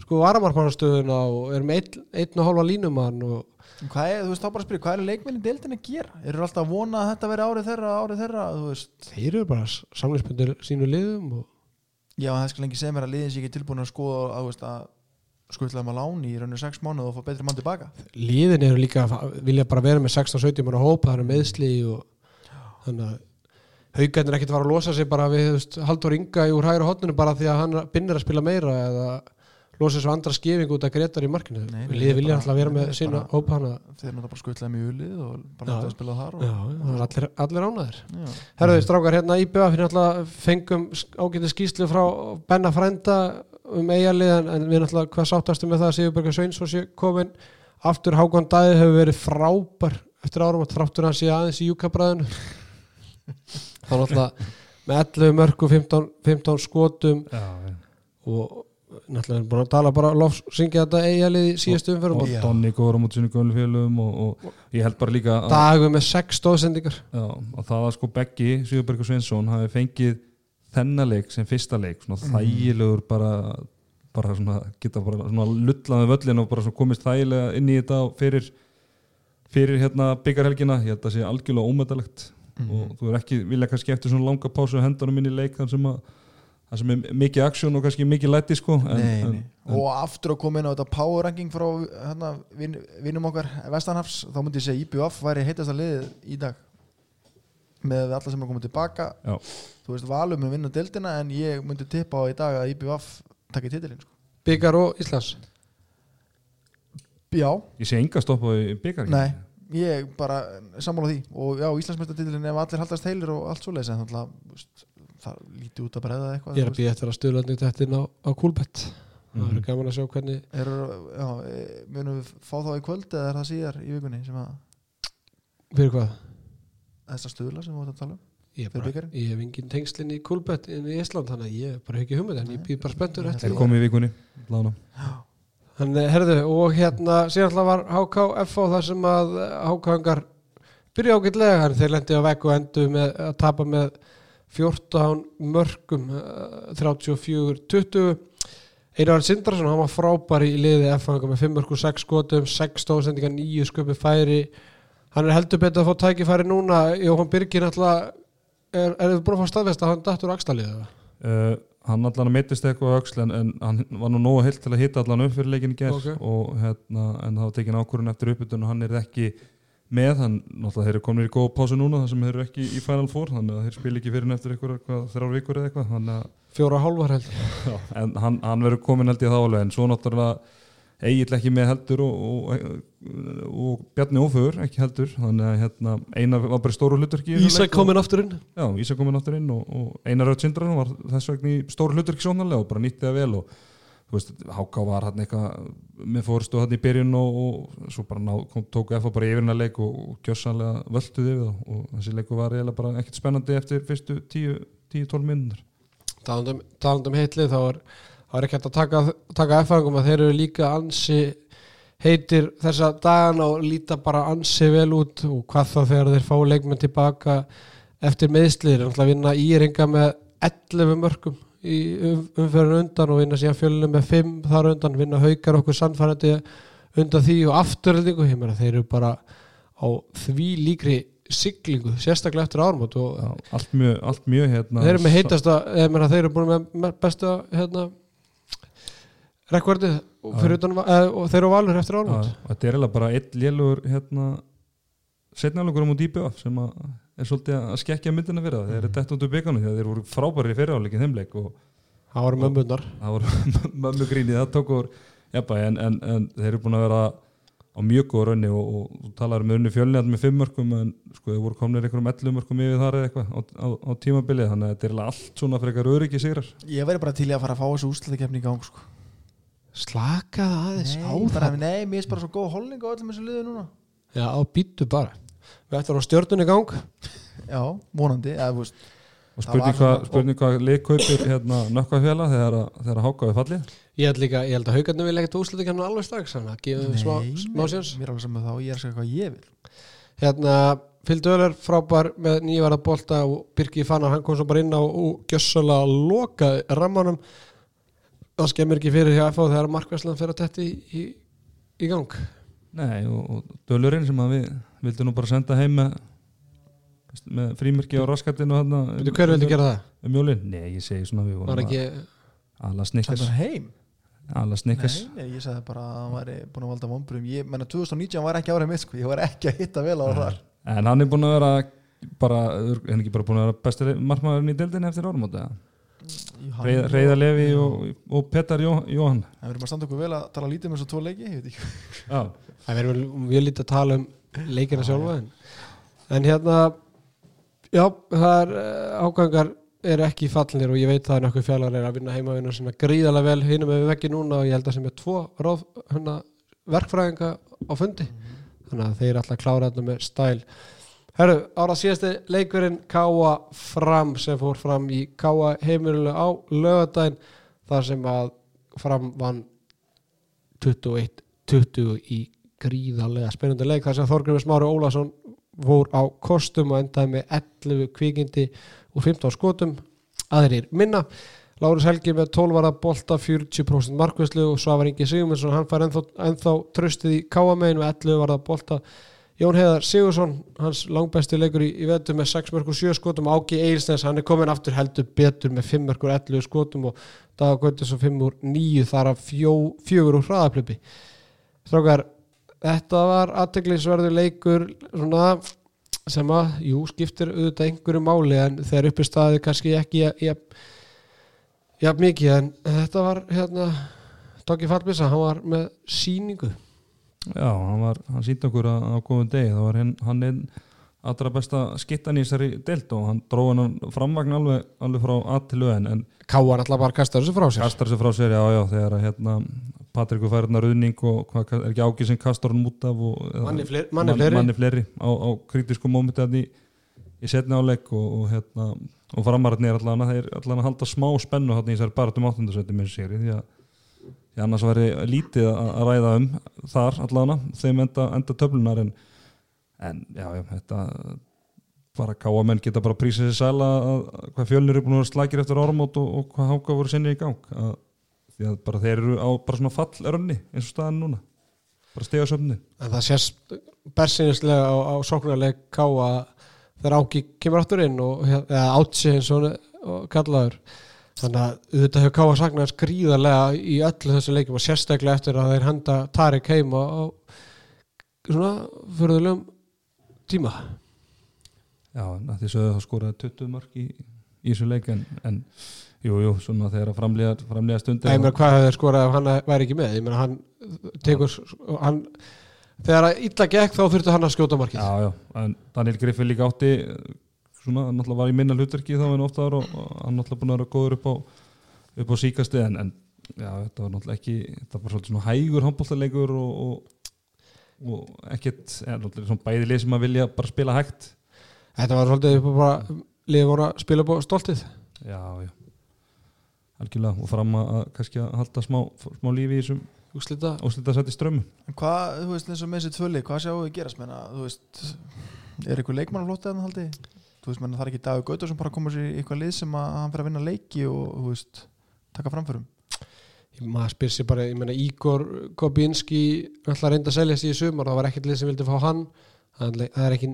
sko varamarkmannastöðuna og er með einn, einn og hálfa línumann og hvað er, þú veist þá bara að spyrja, hvað er leikminni deildin að gera? Eru alltaf að vona að þetta veri árið þeirra árið þeirra, þú veist þeir eru bara samlingsbundir sínu liðum og já, það skal lengi segja mér að liðin sé ekki tilbúin að skoða að, þú veist, að skutlaðum að láni í rauninu sex mánuð og fá betri mann tilbaka liðin eru líka að vilja bara vera með 16-17 manna hóp, það eru meðsli og þannig að haugarnir ekkert var að losa sig bara við þú veist, Haldur Inga úr hægra hotninu bara því að hann binnir að spila meira eða losa svo andra skefing út að Gretar í markinu. Nei, nei, liði vilja alltaf vera með sína hana þeir náttúrulega bara skutlaðum í ulið og bara náttúrulega að spila þar og, já, allir, allir ánaðir. Herðu strákar, hérna í BF fyrir náttúrulega fengum ágætið skýslu frá Benna Frænda um eigalið en, en við náttúrulega hvað sáttastu með það að Sigurbergur Sveins og sé komin aftur Hákon Dæði hefur verið frábær eftir árum að þráttur hann sé aðeins í júkabræðinu. Þá náttúrulega með 11 mörg og 15, 15 skotum já. og náttúrulega er búin að tala bara lof, syngja þetta eigalið í síðustu umferðum og og Donni góður á mútið sinu gömlu félögum og, og ég held bara líka að, dagu með 6 stóðsendingar að það að sko Beggi Sigurbergur Sveinsson hafi fengið þennan leik sem fyrsta leik svona þægilegur bara bara svona geta bara svona lullaði völlin og bara svona komist þægilega inn í þetta fyrir fyrir hérna byggarhelgina ég held að það sé algjörlega ómetalegt og þú er ekki vilja kannski eftir svona langa pásu að hendunum inn í leik þar sem að það sem er mikið aksjón og kannski mikið læti sko en, Nei, en, nei. og aftur að koma inn á þetta power ranking frá hérna, vin, vinnum okkar Vestanhafs, þá myndi ég segja IBF væri heitast að liðið í dag með alla sem er komið tilbaka Já. þú veist, Valur mun vinna deildina en ég myndi tippa á í dag að IBF takki titilinn sko. byggar og Íslands Já, ég sé enga stoppa í byggar nei ég bara sammála því og já, Íslandsmeistatitilinn ef allir haldast heilir og allt svoleiðis en þannig að það líti út að breyða eitthvað ég er að býja eftir að stöðlanding þetta inn á, á Kúlbett það Mhm. verður gaman að sjá hvernig er, já, e, munum við fá þá í kvöld eða er það síðar í vikunni sem að fyrir hvað? þessa stuðla sem við vorum að tala um Ég, bara, ég hef engin tengslinn í Kulbett inn í Ísland þannig að ég hef bara ekki hugmynd en ég býð bara spenntur eftir þeir komið í vikunni lána. Þannig, herðu, og hérna síðan alltaf var HKF þar sem að HK-hangar byrja en þeir lendi á og endu með að tapa með 14 mörgum eh, 34-20 Einar Sindrason, hann var frábær í liði F-hangar með 5 mörgum 6 skotum 6 stóðsendingar, 9 sköpi færi. Hann er heldur betur að fá tækifæri núna. Jóhann Birgir alltaf er, þið búin að fá staðvest að hann dættur axtalið Uh, hann allan að mittist eitthvað öxl en, en hann var nú nógu heilt til að hitta allan upp fyrir leikin í gerð Ok. og hérna, en það var tekin ákvörðun eftir uppbytun og hann er ekki með hann, náttúrulega þeir eru komin í góð pásu núna þar sem þeir eru ekki í Final Four þannig að þeir spila ekki fyrir en eftir eitthvað þrjár vikur eða eitthvað að fjóra hálfar held. Já, en hann, hann verður komin held ég þá alveg en svo náttúrulega Egil ekki með heldur og, og, og Bjarni Óföður ekki heldur þannig að hérna, Einar var bara í stóru hlutverki í Ísak og- komin aftur inn Já, Ísak komin aftur inn og, og Einar Rauð Sindran var þess vegna í stóru hlutverki sjónarlega og bara nýtti það vel og Háká var hann eitthvað með fórstu hann í byrjun og, og svo bara ná, kom, tóku FA bara yfirna leik og, og gjössanlega völduði við það og þessi leiku var eiginlega bara ekkert spennandi eftir fyrstu 10-12 minnur talandum, talandum heitlið þá er, er ekki hægt að taka, taka F-fangum að þeir eru líka ansi heitir þessa dagana og líta bara ansi vel út og hvað þá þegar þeir fá leikmenn tilbaka eftir meðslir náttúrulega að vinna íringa með 11 mörgum í um, umferðinu undan og vinna síðan fjölinu með 5 þar undan, vinna haukar okkur sannfærandi undan því og meina þeir eru bara á því líkri siglingu, sérstaklega eftir ármót og Já, allt mjög, allt mjög hérna þeir eru með heitasta eða þeir eru búin með me- besta hérna, og, utan, eða, og þeir eru valur eftir ármót þetta er eiginlega bara einn lélugur hérna setnafleikur á múti IBF sem að er svolítið að skekkja myndina fyrir það þeir eru dett út úr byggunum því að þeir voru frábæri í fyriráleikin þeimleik og það voru mömmunar það voru mömmu grínið það tók úr en, en, en þeir eru búin að vera á mjög góð raunni og, og, og talaður með unni fjölnið með fimm mörgum en sko þeir voru komnir einhverjum 11 mörgum yfir þar eða eitthvað á, á, á tímabilið þannig að þetta er allt svona fyrir eitthvað öryggi sigrar. Ég væri bara til að fara að fá þessu úslutakefni í gang sko. slakaða aðeins á nei, bara, það. nei, mér er bara svo góð holning á öllum þessu liðu núna. Já, á býttu bara við ætlum á stjörnunni gang. Já, vonandi eða, veist, og spurning hvað, spurning hvað leikkaupir hérna nökkafjala þegar, að- þegar að hákaði fallið ég held líka, ég held að haugarnir vil ekkert úsluta kemna alveg strax þannig að gefa smá, nei, smá mér, séns mér er alveg saman þá ég er að segja hvað ég vil. Hérna, Fylgdu Öler frábær með nýjvarða bolta og Birki Fannar, hann kom svo bara inn á og gjössalega lokaði rammanum. Það skemmir ekki fyrir hjá FH þegar markværslan fyrir að tetti í, í, í gang. Nei, og, og dölurinn sem að við vildum nú bara senda heim með, með frímerki á raskatinu hérna, Veitu hver vildi gera það? um jólin? Nei, ég segi svona við Var vorum ekki, að ala snikkers Senda hann heim? ala snikkers Nei, nei, ég sagði bara að hann væri búin að valda vonbrum ég menna 2019 var ekki árið mitt sko. ég var ekki að hitta vel á þar. En hann er búin að vera bara, er ekki bara búin að vera besti markmaðurinn í deildinni eftir árum átta Hann- Reyða Levi og, og Petar Jó, Jóhann. Það verður bara að standa okkur vel að tala lítið um þessu tvo leiki ég veit ekki. Já, það verður vel mjög lítið að tala um leikina sjálfa en, en hérna já, það er uh, ágangar eru ekki fallinir og ég veit það er nokkuð fjallar er að vinna heimavinna sinna gríðarlega vel hinum með veggi núna og ég held að sem er tvo ráð, hana, verkfræðinga á fundi. Þannig að þeir alltaf klára þetta með stæl. Herru, ára síðasti leikurinn Káa Fram sem fór fram í Káa heimilulega á lögadaginn þar sem að Fram vann 21-20 í gríðarlega spennandi leik þar sem Þorgrymur Smári Ólason fór á kostum og endaði með 11 kvikindi og 15 skotum. Aðrir minna. Lárus Helgi með 12 varða bolta 40% markvæslu og Svavar Ingi Sigurmundsson hann fær ennþá tröstið í káamegin með 11 varða bolta. Jón Heiðar Sigursson, hans langbæsti leikur í, í vetu með 6 mörgur 7 skotum. Áki Eilsnes, hann er komin aftur heldur betur með 5 mörgur 11 skotum og Daga Gautis og 5 úr 9 þar af 4 úr hraðaplöpi Strákar, þetta var aðteglisverður leikur svona sem að, jú, skiptir auðvitað einhverju máli en þegar uppi staði kannski ekki ja, ja, mikið en þetta var hérna Tóki Fallbissa, hann var með síningu já hann, var, hann síndi okkur á, á góðum degi. Það var hinn, hann einn allra besta skittan í þessari deild og hann dróði hann framvagn alveg, alveg frá að til lögin en Káar alltaf bara kastar þessu frá sér. Kastar sér frá sér, já, já, þegar að hérna Patrikur fær hérna ruðning og hvað, er ekki ágið sem kastar hann út af og, Manni fleiri- manni mann- fleiri. manni fleiri á, á kritísku mómenti í, í setni áleik og, og hérna og framararnir allan að allan að halda smá spennu hann í þessari baratum áttundasveiti með sér því að því annars væri lítið að, ræða um þar allan að þeim enda, enda töflunar en, en já, já, þetta bara káamenn geta bara prísið sér sæla að, að hvað fjölnir er búin að vera slagir eftir áramót og, og hvað háka voru sinni í gang að, því að bara þeir eru á bara svona fallörunni eins og staðan núna. Bara stiga söfni En það sést bersinislega á, á sóknarleik ká að þegar áki kemur áttur inn og, átsi eins og, og kallaður. Þannig að þetta hefur ká að sakna skrýðarlega í öllu þessu leikum og sérstaklega eftir að þeir henda Tarik heima á svona förðulegum tíma. Já, en að því sögðu þá skoraði 20 mörg í, í þessu leik en, en jú, jú, svona þegar að framlega, framlega stundir Ég meina hvað hefur skorað ef hann væri ekki með? Ég meina hann tekur hann, þegar að illa gekk þá þurftu hann að skjóta markið. Já, já, en Daniel Griffin líka átti svona, náttúrulega var í minna hlutverki þá en oftaðar og, hann náttúrulega búin að vera góður upp á upp á síkasti en, en já, þetta var náttúrulega ekki þetta var svolítið svona hægur handbóltaleikur og, og, og ekkert ja, náttúrulega svona bæði lið sem að vilja bara spila hægt. Þetta var svolítið algjörlega og fram að, að kannski að halda smá, smá lífi í þessum úslita óslita sætti strömmu En hvað, þú veist, eins og með þessi tvöli, hvað sjáu þið gerast, menna, þú veist, er eitthvað leikmann á flóttið hann haldi? Þú veist, menna, það er ekki Dagur Gautur sem bara komur sér í eitthvað lið sem að hann fyrir að vinna leiki og, þú veist, taka framförum. maður spyr sér bara, ég meina Ígor Gobinski alltaf reynda að selja sig í sumar það var ekkert lið sem vildi fá hann það er ekki,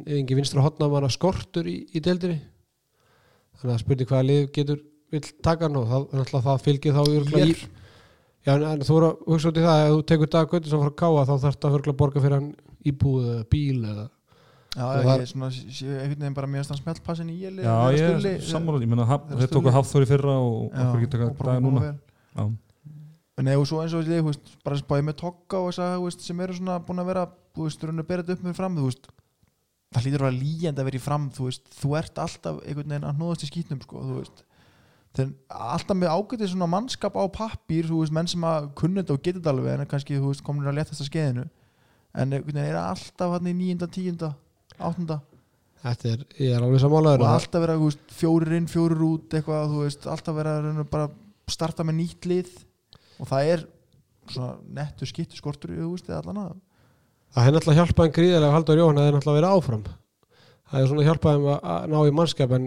að getur vill taka hann og það, það fylgir þá örugglega í, já, en, en þú voru að hugsa út í það ef þú tekur dag Gautur sem frá Káa þá þarf það að borga fyrir hann íbúð eða bíl eða Já, ég það- er svona, einhvern veginn bara mjög stann smellpassin í jeli. Já, ég er sammála, ég þegar þeir tóku hafþóri fyrra og okkur bara daga koma núna. En eða svo eins og veist, bara spáði með tokka og þess að, sem eru svona búin að vera, raun að bera þetta upp með fram, það hlýtur að vera líjandi að vera í fram, þú ert alltaf einhvern veginn að hnóðast í skýtnum, sko, þú veist, þeir alltaf með ágætið svona mannskap á pappír, þú veist, menn sem að kunna þetta og geta þetta alveg, en kannski, þú veist, komin að leta þessa skeiðinu, en einhvern veginn er alltaf hann í nýjunda, tíunda, áttunda. Þetta er, ég er alveg sammálaður og og alltaf vera, þú veist, fjórir inn, fjórir út, eitthvað, þú veist, alltaf vera bara starta með nýtt lið. Og það er svona nettu skittu skortur þú veist, eða allan að. Það er náttúrulega hjálpaðin Jóhann að það náttúrulega verið áfram. Það er hjálpaðin að, að ná í mannskap en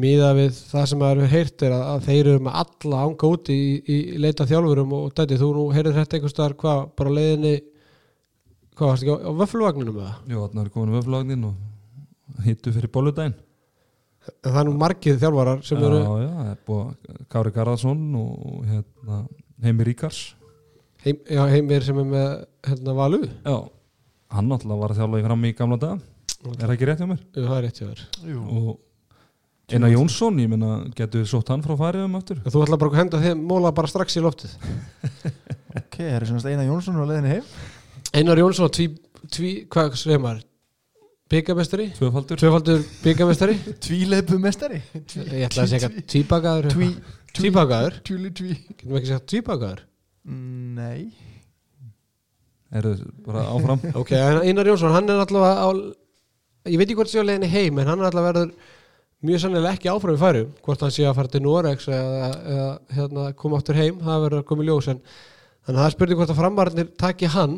miða við það sem það eru heyrt er að, að þeir eru með alla ánga úti í, í, leita þjálfurum og dæti þú nú heyrið þetta einhvers staðar hvað bara leiðinni hvað varst ekki á, á vöffluvagninum eða? Jú, þarna er komin vöflagnin og hittu fyrir bóludaginn en það er nú margið þjálfarar sem Já, eru já, það er búið Kári Garðarsson og hérna, Heimi Ríkars. Heim, já, heimir sem er með hérna valu Já, hann náttúrulega var að þjálfa í fram í gamla daga. Er það ekki rétt hjá mér? Jú, það er rétt hjá þér. Og Einar Jónsson, ég meina, getur við sótt hann frá fariðum aftur? Þú ætla bara að henda þeim móla bara strax í loftið. Ok, það er svona Einar Jónsson á leiðinni heim. Einar Jónsson tví, tví hvað segir maður? Byggamestari, Tvöfaldur. Tvöfaldur byggamestari tvíleipu mestari ég ætla að segja eitthvað tvíbakaður. Tví, tvíbakaður, tvíli tví. Getum við ekki sagt tvíbakaður? Mm, nei Er bara áfram? Ok, Einar Jónsson, hann er allavega á, ég veit ekki hvort sé á leiðinni heim en hann er allavega verður mjög sannilega ekki áfram í færu, hvort hann sé að fara til Norex eða, eða hérna, koma áttur heim, það verður að koma í ljós en þannig að það er spurning hvort að framarnir taki hann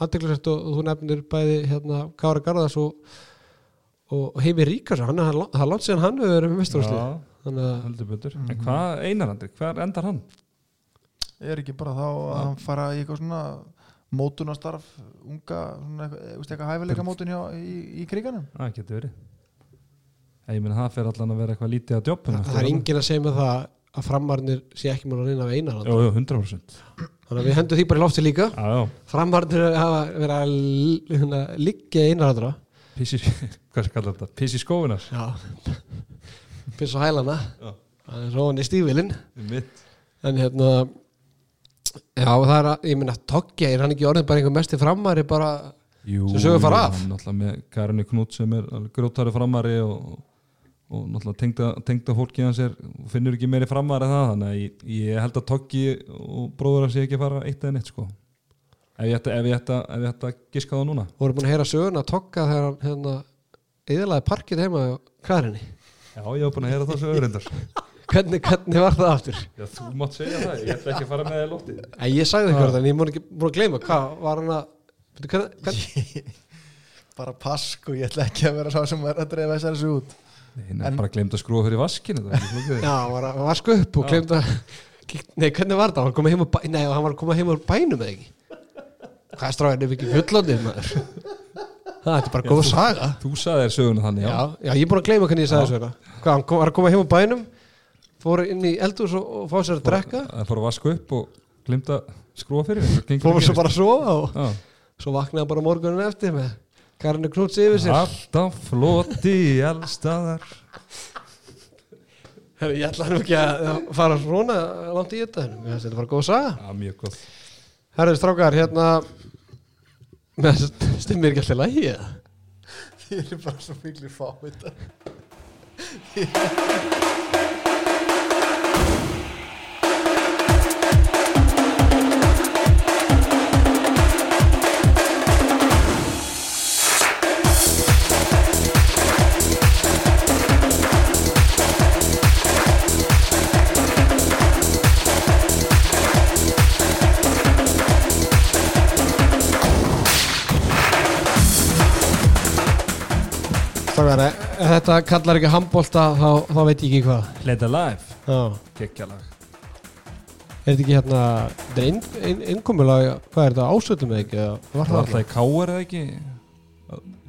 handteklisert og, og þú nefnir bæði hérna, Kára Garðars og, og Heimi Ríkars hann er það er langt síðan hann hefur verið með mesturúsli betur. Mhm. En hvað Einar Andri, hver endar hann? er ekki bara þá að hann fara í eitthvað svona mótunastarf unga, svona eitthvað, eh, eitthvað hæfileika mótun hjá, í, í kriganum? Það getur verið Ég meina, það fer allan að vera eitthvað lítið að jobbinu það er enginn að segja með það að framarnir sé ekki múin að reyna við Einar Jú, jú, 100% þannig að við hendum því bara í lofti líka. Já, já, framarnir hafa verið að hérna, liggja Einar andra pissi, hvað sem kallar þetta? Pissi skófinar já. Piss á hælana. Það er svo hann í stífilinn en hérna já það er að, ég minna Toggi er hann ekki orðin bara einhver mesti framari bara Jú, Sem sögur fara af. náttúrulega með Karinni Knút sem er grjótari framari og, og náttúrulega tengda, tengda fólki hans er finnur ekki meiri framar en það þannig að ég, ég held að Toggi og bróður hans sé ekki að fara eitt eða neitt sko. Ef ég ætta, að giska það núna. Voru búin að heyra söguna að tokka þegar hann hérna eðlaði parkið heima á klærinni Já, ég hef búin að heyra það svo öðrindar hvernig, hvernig var það aftur? Já, þú mátt segja það, ég ætla ekki að fara með það í lótti ég sagði það ekki en ég múin ekki búin að gleyma hvað var hann að bara pass og ég ætla ekki að vera sá sem er að drefa þessari svo út Nei, En- bara glemt að skrúa fyrir vaskinu er já, hann var að vaska upp og Já. gleymd að nei, hvernig var það? Hann kom heim úr bæ, nei, hann var að koma heim úr bænum eða ekki? Hvað er stráðin ef ekki fullondið maður? Það er bara góð saga. Þú sagði þér söguna þannig, já, já, já, ég er búin að gleyma hvernig ég sagði söguna. Hvað, hann kom, var að koma heim úr bænum fór inn í eldús og, og fá sér að drekka. Það fór að vaska upp og glemt að skrúa fyrir fór svo bara að sofa og svo vaknaði hann bara morgunin eftir með Karin Knúts yfir sér. Alltaf floti í allstaðar ég ætla nú ekki að fara svona langt í þetta. Þetta bara góð saga. Já, mjög gott Herri, strákar, hérna stimmir ekki alltaf lægi eða? þið eru bara svo miklu fávita Strákar, ef ef þetta kallar ekki handbólta þá, þá veit ég ekki hvað Let Alive, Já. geggjalag Er þetta ekki hérna þetta er inn, inn, innkomulega, hvað er þetta ásöldum eða ekki eða var Það það var alltaf? alltaf í Káar eða ekki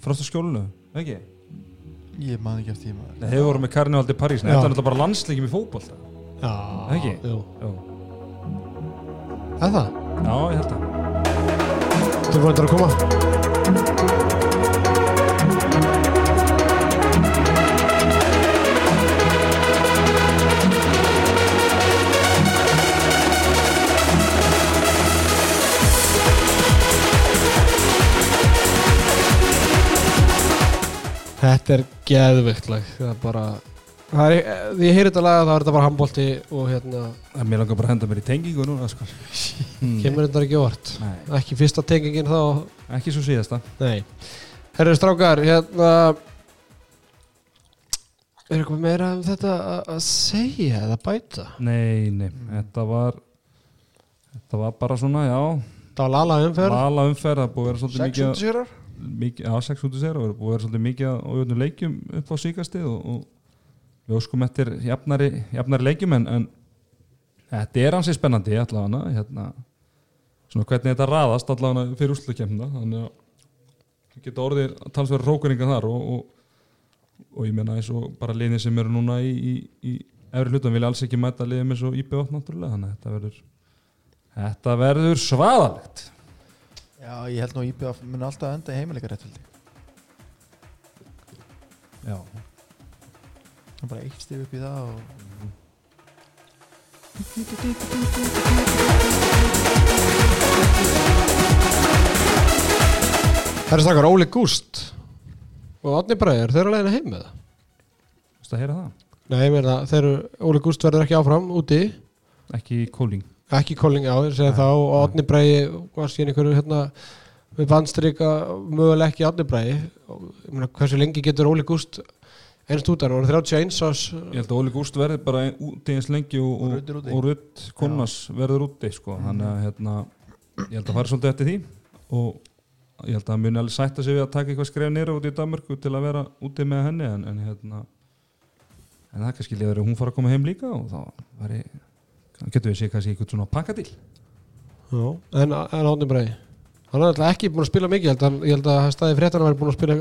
Frost á skjólinu, ekki? ég man ekki eftir því maður Nei, hefur voru með Karnivaldi París Nei, Já. þetta er náttúrulega bara landsleikjum í fótboll Já, Ekki? Jú. Já, Er það? Já ég held að Þú er búin að koma? Þetta er geðvikt lag Það er bara það er, Því ég heyri þetta lag þá er þetta bara handbólti og hérna En Mér langar bara að henda mér í tengingu núna sko. mm. kemur þetta ekki Nei, ekki fyrsta tengingin þá? Ekki svo síðasta. Nei. Herru strákar, hérna Er eitthvað meira um þetta að- segja eða bæta? Nei, nei, þetta var Þetta var bara svona, já. Það var lala umferð. Lala umferð, það búið að vera svolítið 600 mikið sérar mikið, Já, 600 sér og að vera svolítið mikið á öðnum leikjum upp á síkastið og, og við óskum eftir jafnari, jafnari leikjum en, en þetta er hansi spennandi allavega hérna, svona hvernig þetta raðast allavega fyrir úrslutkemna þannig að það geta orðið talsverður rókuringar þar og, og, og ég meina eins og bara liðin sem eru núna í, í, í efri hlutan vilja alls ekki mæta liðum eins og náttúrulega þannig að þetta verður þetta verður svaðalegt já ég held nú að IBF mun alltaf enda í heimileika rétt vildi Já, það er bara eitt stig upp í það og Herru strákar, Óli Gúst og Átni Bræðir, þeir eru leiðin heim með það. Vistu að heyra það? Nei, ég meina, þeir eru, Óli Gúst verður ekki áfram úti. Ekki kóling ekki kóling á, ég segi Nei, þá og. Átni Bræði var síðan einhverju hérna við bandstrika mögulega ekki Átni Bræði og ég meina, hversu lengi getur Óli Gúst einst út, hann var 31 ás Ég held að Óli Gúst verði bara ein- úti eins lengi og, Og og, er og Rudd Konnas verður úti sko. þannig að hérna, ég held að fara svolítið eftir því. Og ég held að hann muni alveg sætta sig við að taka eitthvað skref nýra út í Danmörku til að vera úti með henni en, en hérna en það kannski liður að hún fara að koma heim líka og þá væri, getur við séð kannski eitthvað svona pakkadíl Já, en, en Átni Bræði hann er alltaf ekki búin að spila mikið held að, ég held að staði fréttan að vera búin að spila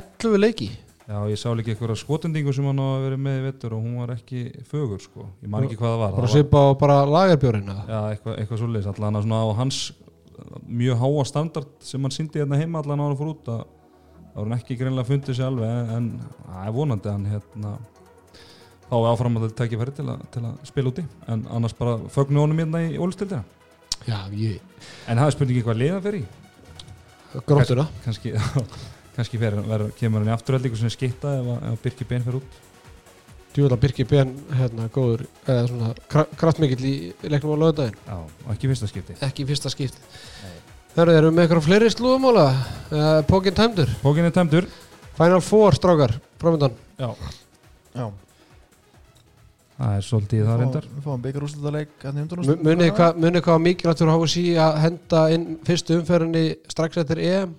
11 leiki Já, ég sá líka eitthvað skotendingu sem hann á að vera með í vettur og hún var ekki fögur sko, ég man ekki hvað það var bara það svipa á bara lagarbjórina Já, eitthvað, eitthvað svoleiðis allan að svona á hans mjög háa standard sem hann síndi hérna heima allan á hann fór út að það var hann ekki greinlega fundið sér alveg en, en að, vonandi hann hérna fái áfram að þetta tekja færi til, að- til að spila úti. En annars bara fögnu honum hérna í ólistildina Já, ég, en það er spurningi hvað liða fer í. Gróttuna kannski, kannski fer, ver, kemur hann í afturhaldingu sem er skitta ef, að- ef að Birki Ben fer út. Djúvöla Birki Ben hérna góður eða svona kra- kraftmikill í leiknum á lögudaginn Já, og ekki fyrsta skipti. Ekki fyrsta skipt Hörru, erum við með eitthvað fleiri slúðumóla uh, Pókin tæmdur, Pókin er tæmdur. Final Four strákar framöndan Já, Já, það er svolítið það reyndar. við fáum byggar úrslutaleik hérna munið hvað hvað mikilvægt fyrir HSI að henda inn fyrstu umferðinni strax eftir EM?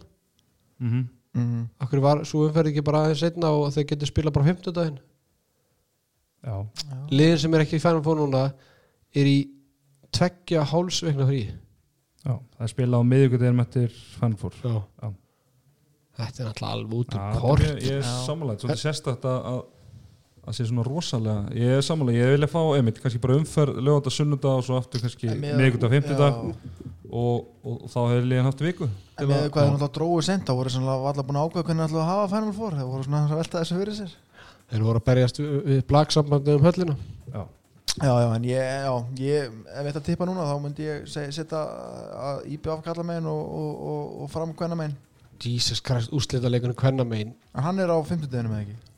Mm Mhm. Akkur var svo umferð ekki bara aðeins setna og þeir getur spila bara 50 daginn Já, liðin sem er ekki í Final Four núna er í tveggja hálsvegna frí. Já, það er spila á miðvíkudeginum eftir Fanfór Já. Já. Þetta er náttúrulega alveg út um kort Ég, ég er Já. sammálaðið, svolítið sérstætt að að að sé svona rosalega ég er sammálaðið, ég vilja fá einmitt kannski bara umferð löganda sunnudag og svo aftur kannski En með- miðvíkudag, fimmtudag Já. og, og, og þá hefur liðan haft viku En með hvað þeir náttúrulega dróðu sent þá voru svona allar búin að ákveða hvernig þeir ætlaðu að hafa Final Four. Þeir voru svona að velta þessu fyrir sér. Þeir voru að berjast við, við blagsambandi um höllina. Já, Já, já, en ég, já, ég ef að tippa núna þá myndi ég se- setja að IBF kalla megin og, og, og, og fram hvenna megin Jesus Christ, úrslita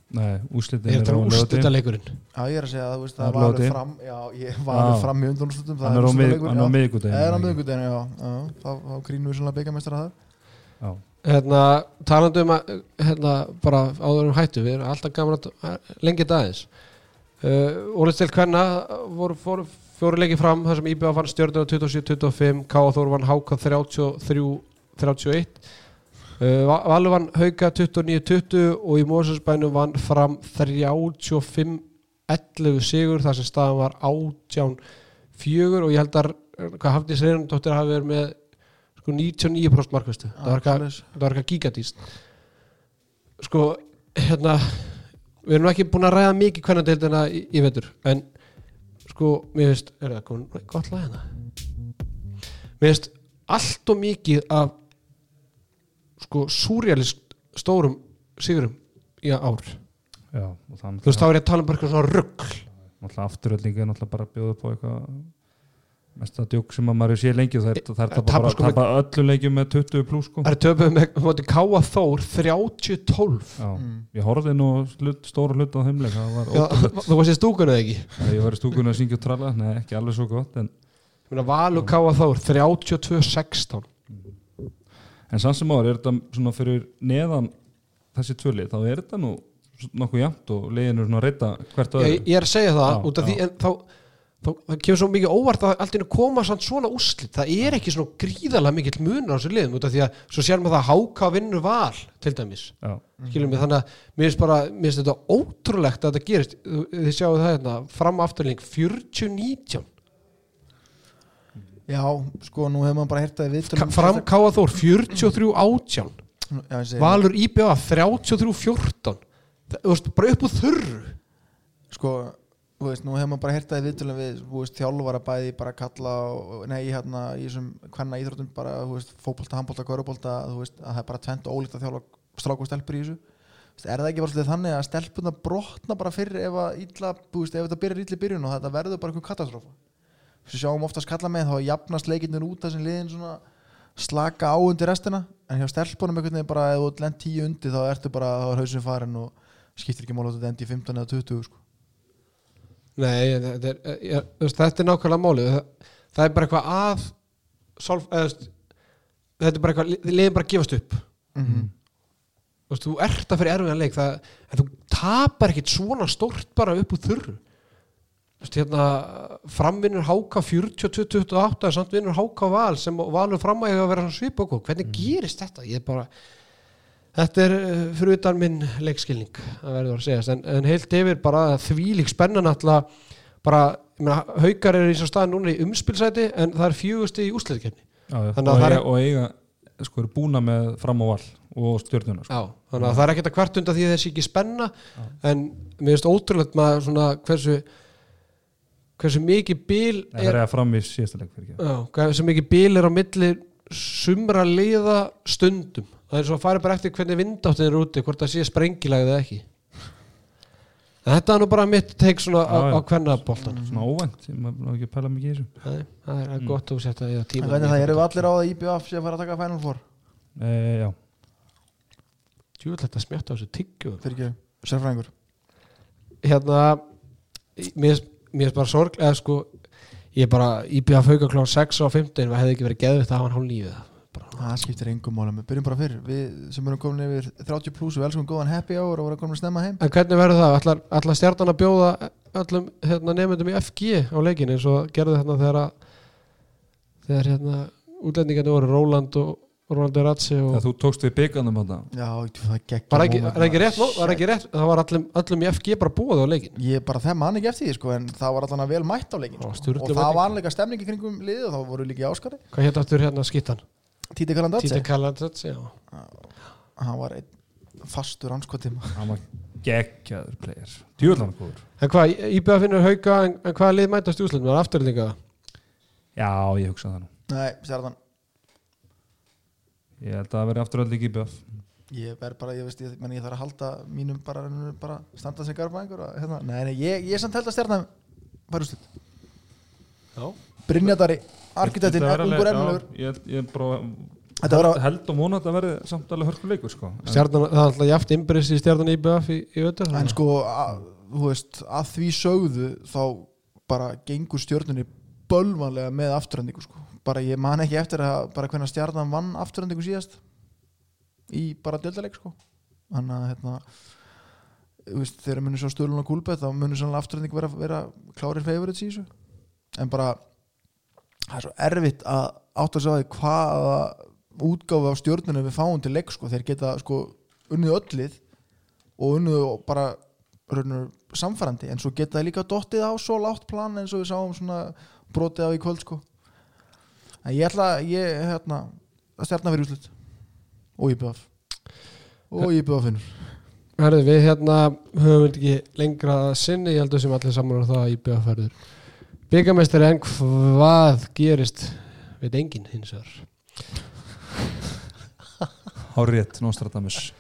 leikunum hvenna megin en hann er á 50 eða ekki nei, úslitin Er þetta á leikurinn? Já, ég er að segja að Það það var alveg laugardegi. fram já, ég var alveg Já. fram í undanúrslutum Hann er á mið- hann er á miðvikudaginn, Það er á miðvikudaginn, já, þá, krínum við svona byggamestara það Já, Hérna, talandi um að hérna, bara áður um hættu við erum alltaf gaman að lengi dagins uh, Úrslit hvenna voru, fjóri leiki fram þar sem IBA fann stjórnir á 27-25 K.A. Þór vann HK 33-31 uh, Va- Valur vann Hauka 29-20 og í Mósusbænum vann fram 35-11 sigur þar sem staðan var 18-4 og ég held að hvað Hafdís Reynardóttir hafi verið með sko 99% markvæstu það var eitthvað það var eitthvað gigadíst sko hérna við erum ekki búin að ræða mikið hvernig deildina í, í vetur en sko mér finnst er það komin gott lag hérna? Mér finnst allt og mikið af sko súrjalist stórum sigurum í ár. Já og þú veist þá er ég að tala um bara eitthvað svona rugg náttúrulega afturöldinga er náttúrulega bara að bjóða upp á eitthvað mesta djók sem að maður sé lengi það er, það er Tapa bara, sko tapa öllu leikjum með 20 pluss sko. það er töpuð með móti Káa Þór 30-12 Já, Mm. ég horfði nú hlut, stóra hlut á þeimleik það var Já, ótrúlegt. þú varst í stúkunni eða ekki? Ég var í stúkunni að syngja og tralla nei, ekki alveg svo gott en, Ég meina, Valur Káa Þór 32-16 en samt sem áður er þetta svona fyrir neðan þessi tvölið, þá er þetta nú nokkuð jæmt og leginu svona að reyta hvert öðru. ég, ég er að segja það Já, út af því já. en þá, þá það kemur svo mikið óvart að allt einu koma samt svona úrslit. Það er ekki svona gríðalega mikill munur á þessu liðum út af því að svo sér maður það að háka vinnur val til dæmis. Já, skilum við þannig að mér finnst bara mér finnst þetta ótrúlegt að þetta gerist. Þið sjáu það hérna fram afturling 40-19 Já, sko, nú hefur maður bara heyrt að við Ka- fram Káa Þór 43-18 Já, ég segi. Valur IBA 33-14 Það- þú veist bara upp úr þurru. Sko, þú veist, nú hefur maður bara heyrt að við þú veist, þjálfara bæði bara kalla, og, nei, hérna í þessum hvenna íþróttum bara, þú veist, fótbolta, handbolta, körubólta, þú veist, að það er bara tvent og ólíkt að þjálfa strák og stelpur í þessu. Er það ekki bara svolítið þannig að stelpuna brotna bara fyrir ef illa, veist, ef þetta byrjar illa í byrjun og þetta verður bara eitthvað katastrófa við sjáum oftast kalla með þá jafnast leikinnir út þessum liðin svona slaka á undir restina. En hjá stelpunum einhvern veginn bara ef þú lent 10 undir þá ertu bara, þá er hausin farin og skiptir ekki mála þetta endi í 15 eða 20 sko. Nei, þetta er, ég, veist, þetta er nákvæmlega málið. Það, það er bara eitthvað að solf, eða, þetta er bara eitthvað li- liðin bara að gefast upp. Mm veist, þú ert að fyrir erfiðan leik það, en þú tapar ekkit svona stórt bara upp úr þurru hérna, framvinnur háka 40-28 en samt vinnur háka val sem valur fram að vera svona svip okkur hvernig gerist þetta? Ég er bara Þetta er uh, fyrir utan minn leikskilning að verður að segja en, en heilt yfir bara þvílík spennan alltaf bara, ég meina, haukar eru í svo staðin núna í umspilsæti en það er fjögusti í úsliðkeppni já, já. Og, er- og eiga sko eru búna með fram á val og stjórnuna sko. Já, þannig að það er ekkert að kvart undan því þessi ekki spenna en mér finnst ótrúlegt maður svona hversu hversu mikið bíl Nei, það er að fram í síðasta leik fyrir ekki. Já, hversu mikið bíl er á milli sumra liða stundum. Það er svo að fara bara eftir hvernig vindáttin er úti hvort það sé sprengilagið eða ekki. En þetta er nú bara mitt teik svona á, á hvernig boltan svona óvænt, ég maður ekki að pæla mikið í þessu. Nei, það er Mm. gott að setja í það en tíma hvernig það eru við allir á það IBF sem fara að taka Final Four? E, já, Tjúvill þetta smjátt á þessu tyggju fyrir ekki, sérfræðingur. Hérna mér mér finnst bara sorg eða sko, ég er bara íbjöða fauka klá 6 á 15 og hefði ekki verið geðvitt að hafa hann hálf nýju það skiptir engum málum, við byrjum bara fyrr. Við sem erum komin yfir 30 pluss við elskum góðan happy hour og vorum komin að snemma heim. En hvernig verður það? Ætlar, ætlar stjarnan að bjóða öllum hérna, nefndum í FG á leikin eins og gerðu þarna þegar þegar hérna útlendingarnir voru Róland og Róland Ratsi og þú tókst við bygganum þarna. Já, það gegn var ekki, var ekki rétt, nó- var ekki rétt það var öllum, öllum í FG bara búið á leikin ég bara þeim mann ekki eftir því sko, en það var allan að vel mætt á leikin Já, sko. og það var líka stemningi kringum liðið og þá voru líka í áskari hvað hétt aftur hérna skittan? Títi Kalandatsi, Títan Kalland Ratsi, já hann var einn fastur anskotim Hann var geggjaður player. Djúðlan góður. En hvað, íbjöða finnur hauka en, en hvað lið mætast í úslutum? Var afturlíka? Já, ég það held að það veri aftur öll ekki bjöf ég verð bara, ég veist, ég, meni, ég þarf að halda mínum bara, bara standa sem garba einhver og, hérna. nei, nei, ég, ég samt held að stjarnan var úrslit Já Brynjadari, arkitektin, Þetta verður ungur já, Ég ég bara að- held og vona að þetta verði samt alveg hörkuleikur sko. Stjarnan, það er alltaf jaft innbyrðis í stjarnan IBF í, í öttur en sko, að, þú veist, að því sögðu þá bara gengur stjörnunni bölvanlega með afturhendingu sko. Bara ég man ekki eftir að bara hvernig stjarnan vann afturhendingu síðast í bara deltaleik sko. þannig að hérna veist, þegar munir svo stölun og kúlbett þá munir sannlega afturhendingu vera, vera klárir favorites í þessu en bara það er svo erfitt að átt að segja hvaða útgáfi á stjörnunni við fáum til leik sko. þeir geta sko unnið öllið og unnið bara raunur, samfærandi en svo geta þeir líka dottið á svo látt plan eins og við sáum svona brotið á í kvöld sko en ég ætla að ég hérna að stjarna fyrir úslut og íbjöf og íbjöf finnur. Herðu, við hérna höfum við ekki lengra að sinni, ég heldur sem allir saman á það að IBF verður. Byggamestari en hvað gerist? Veit enginn hins vegar. Hárrétt, Nostradamus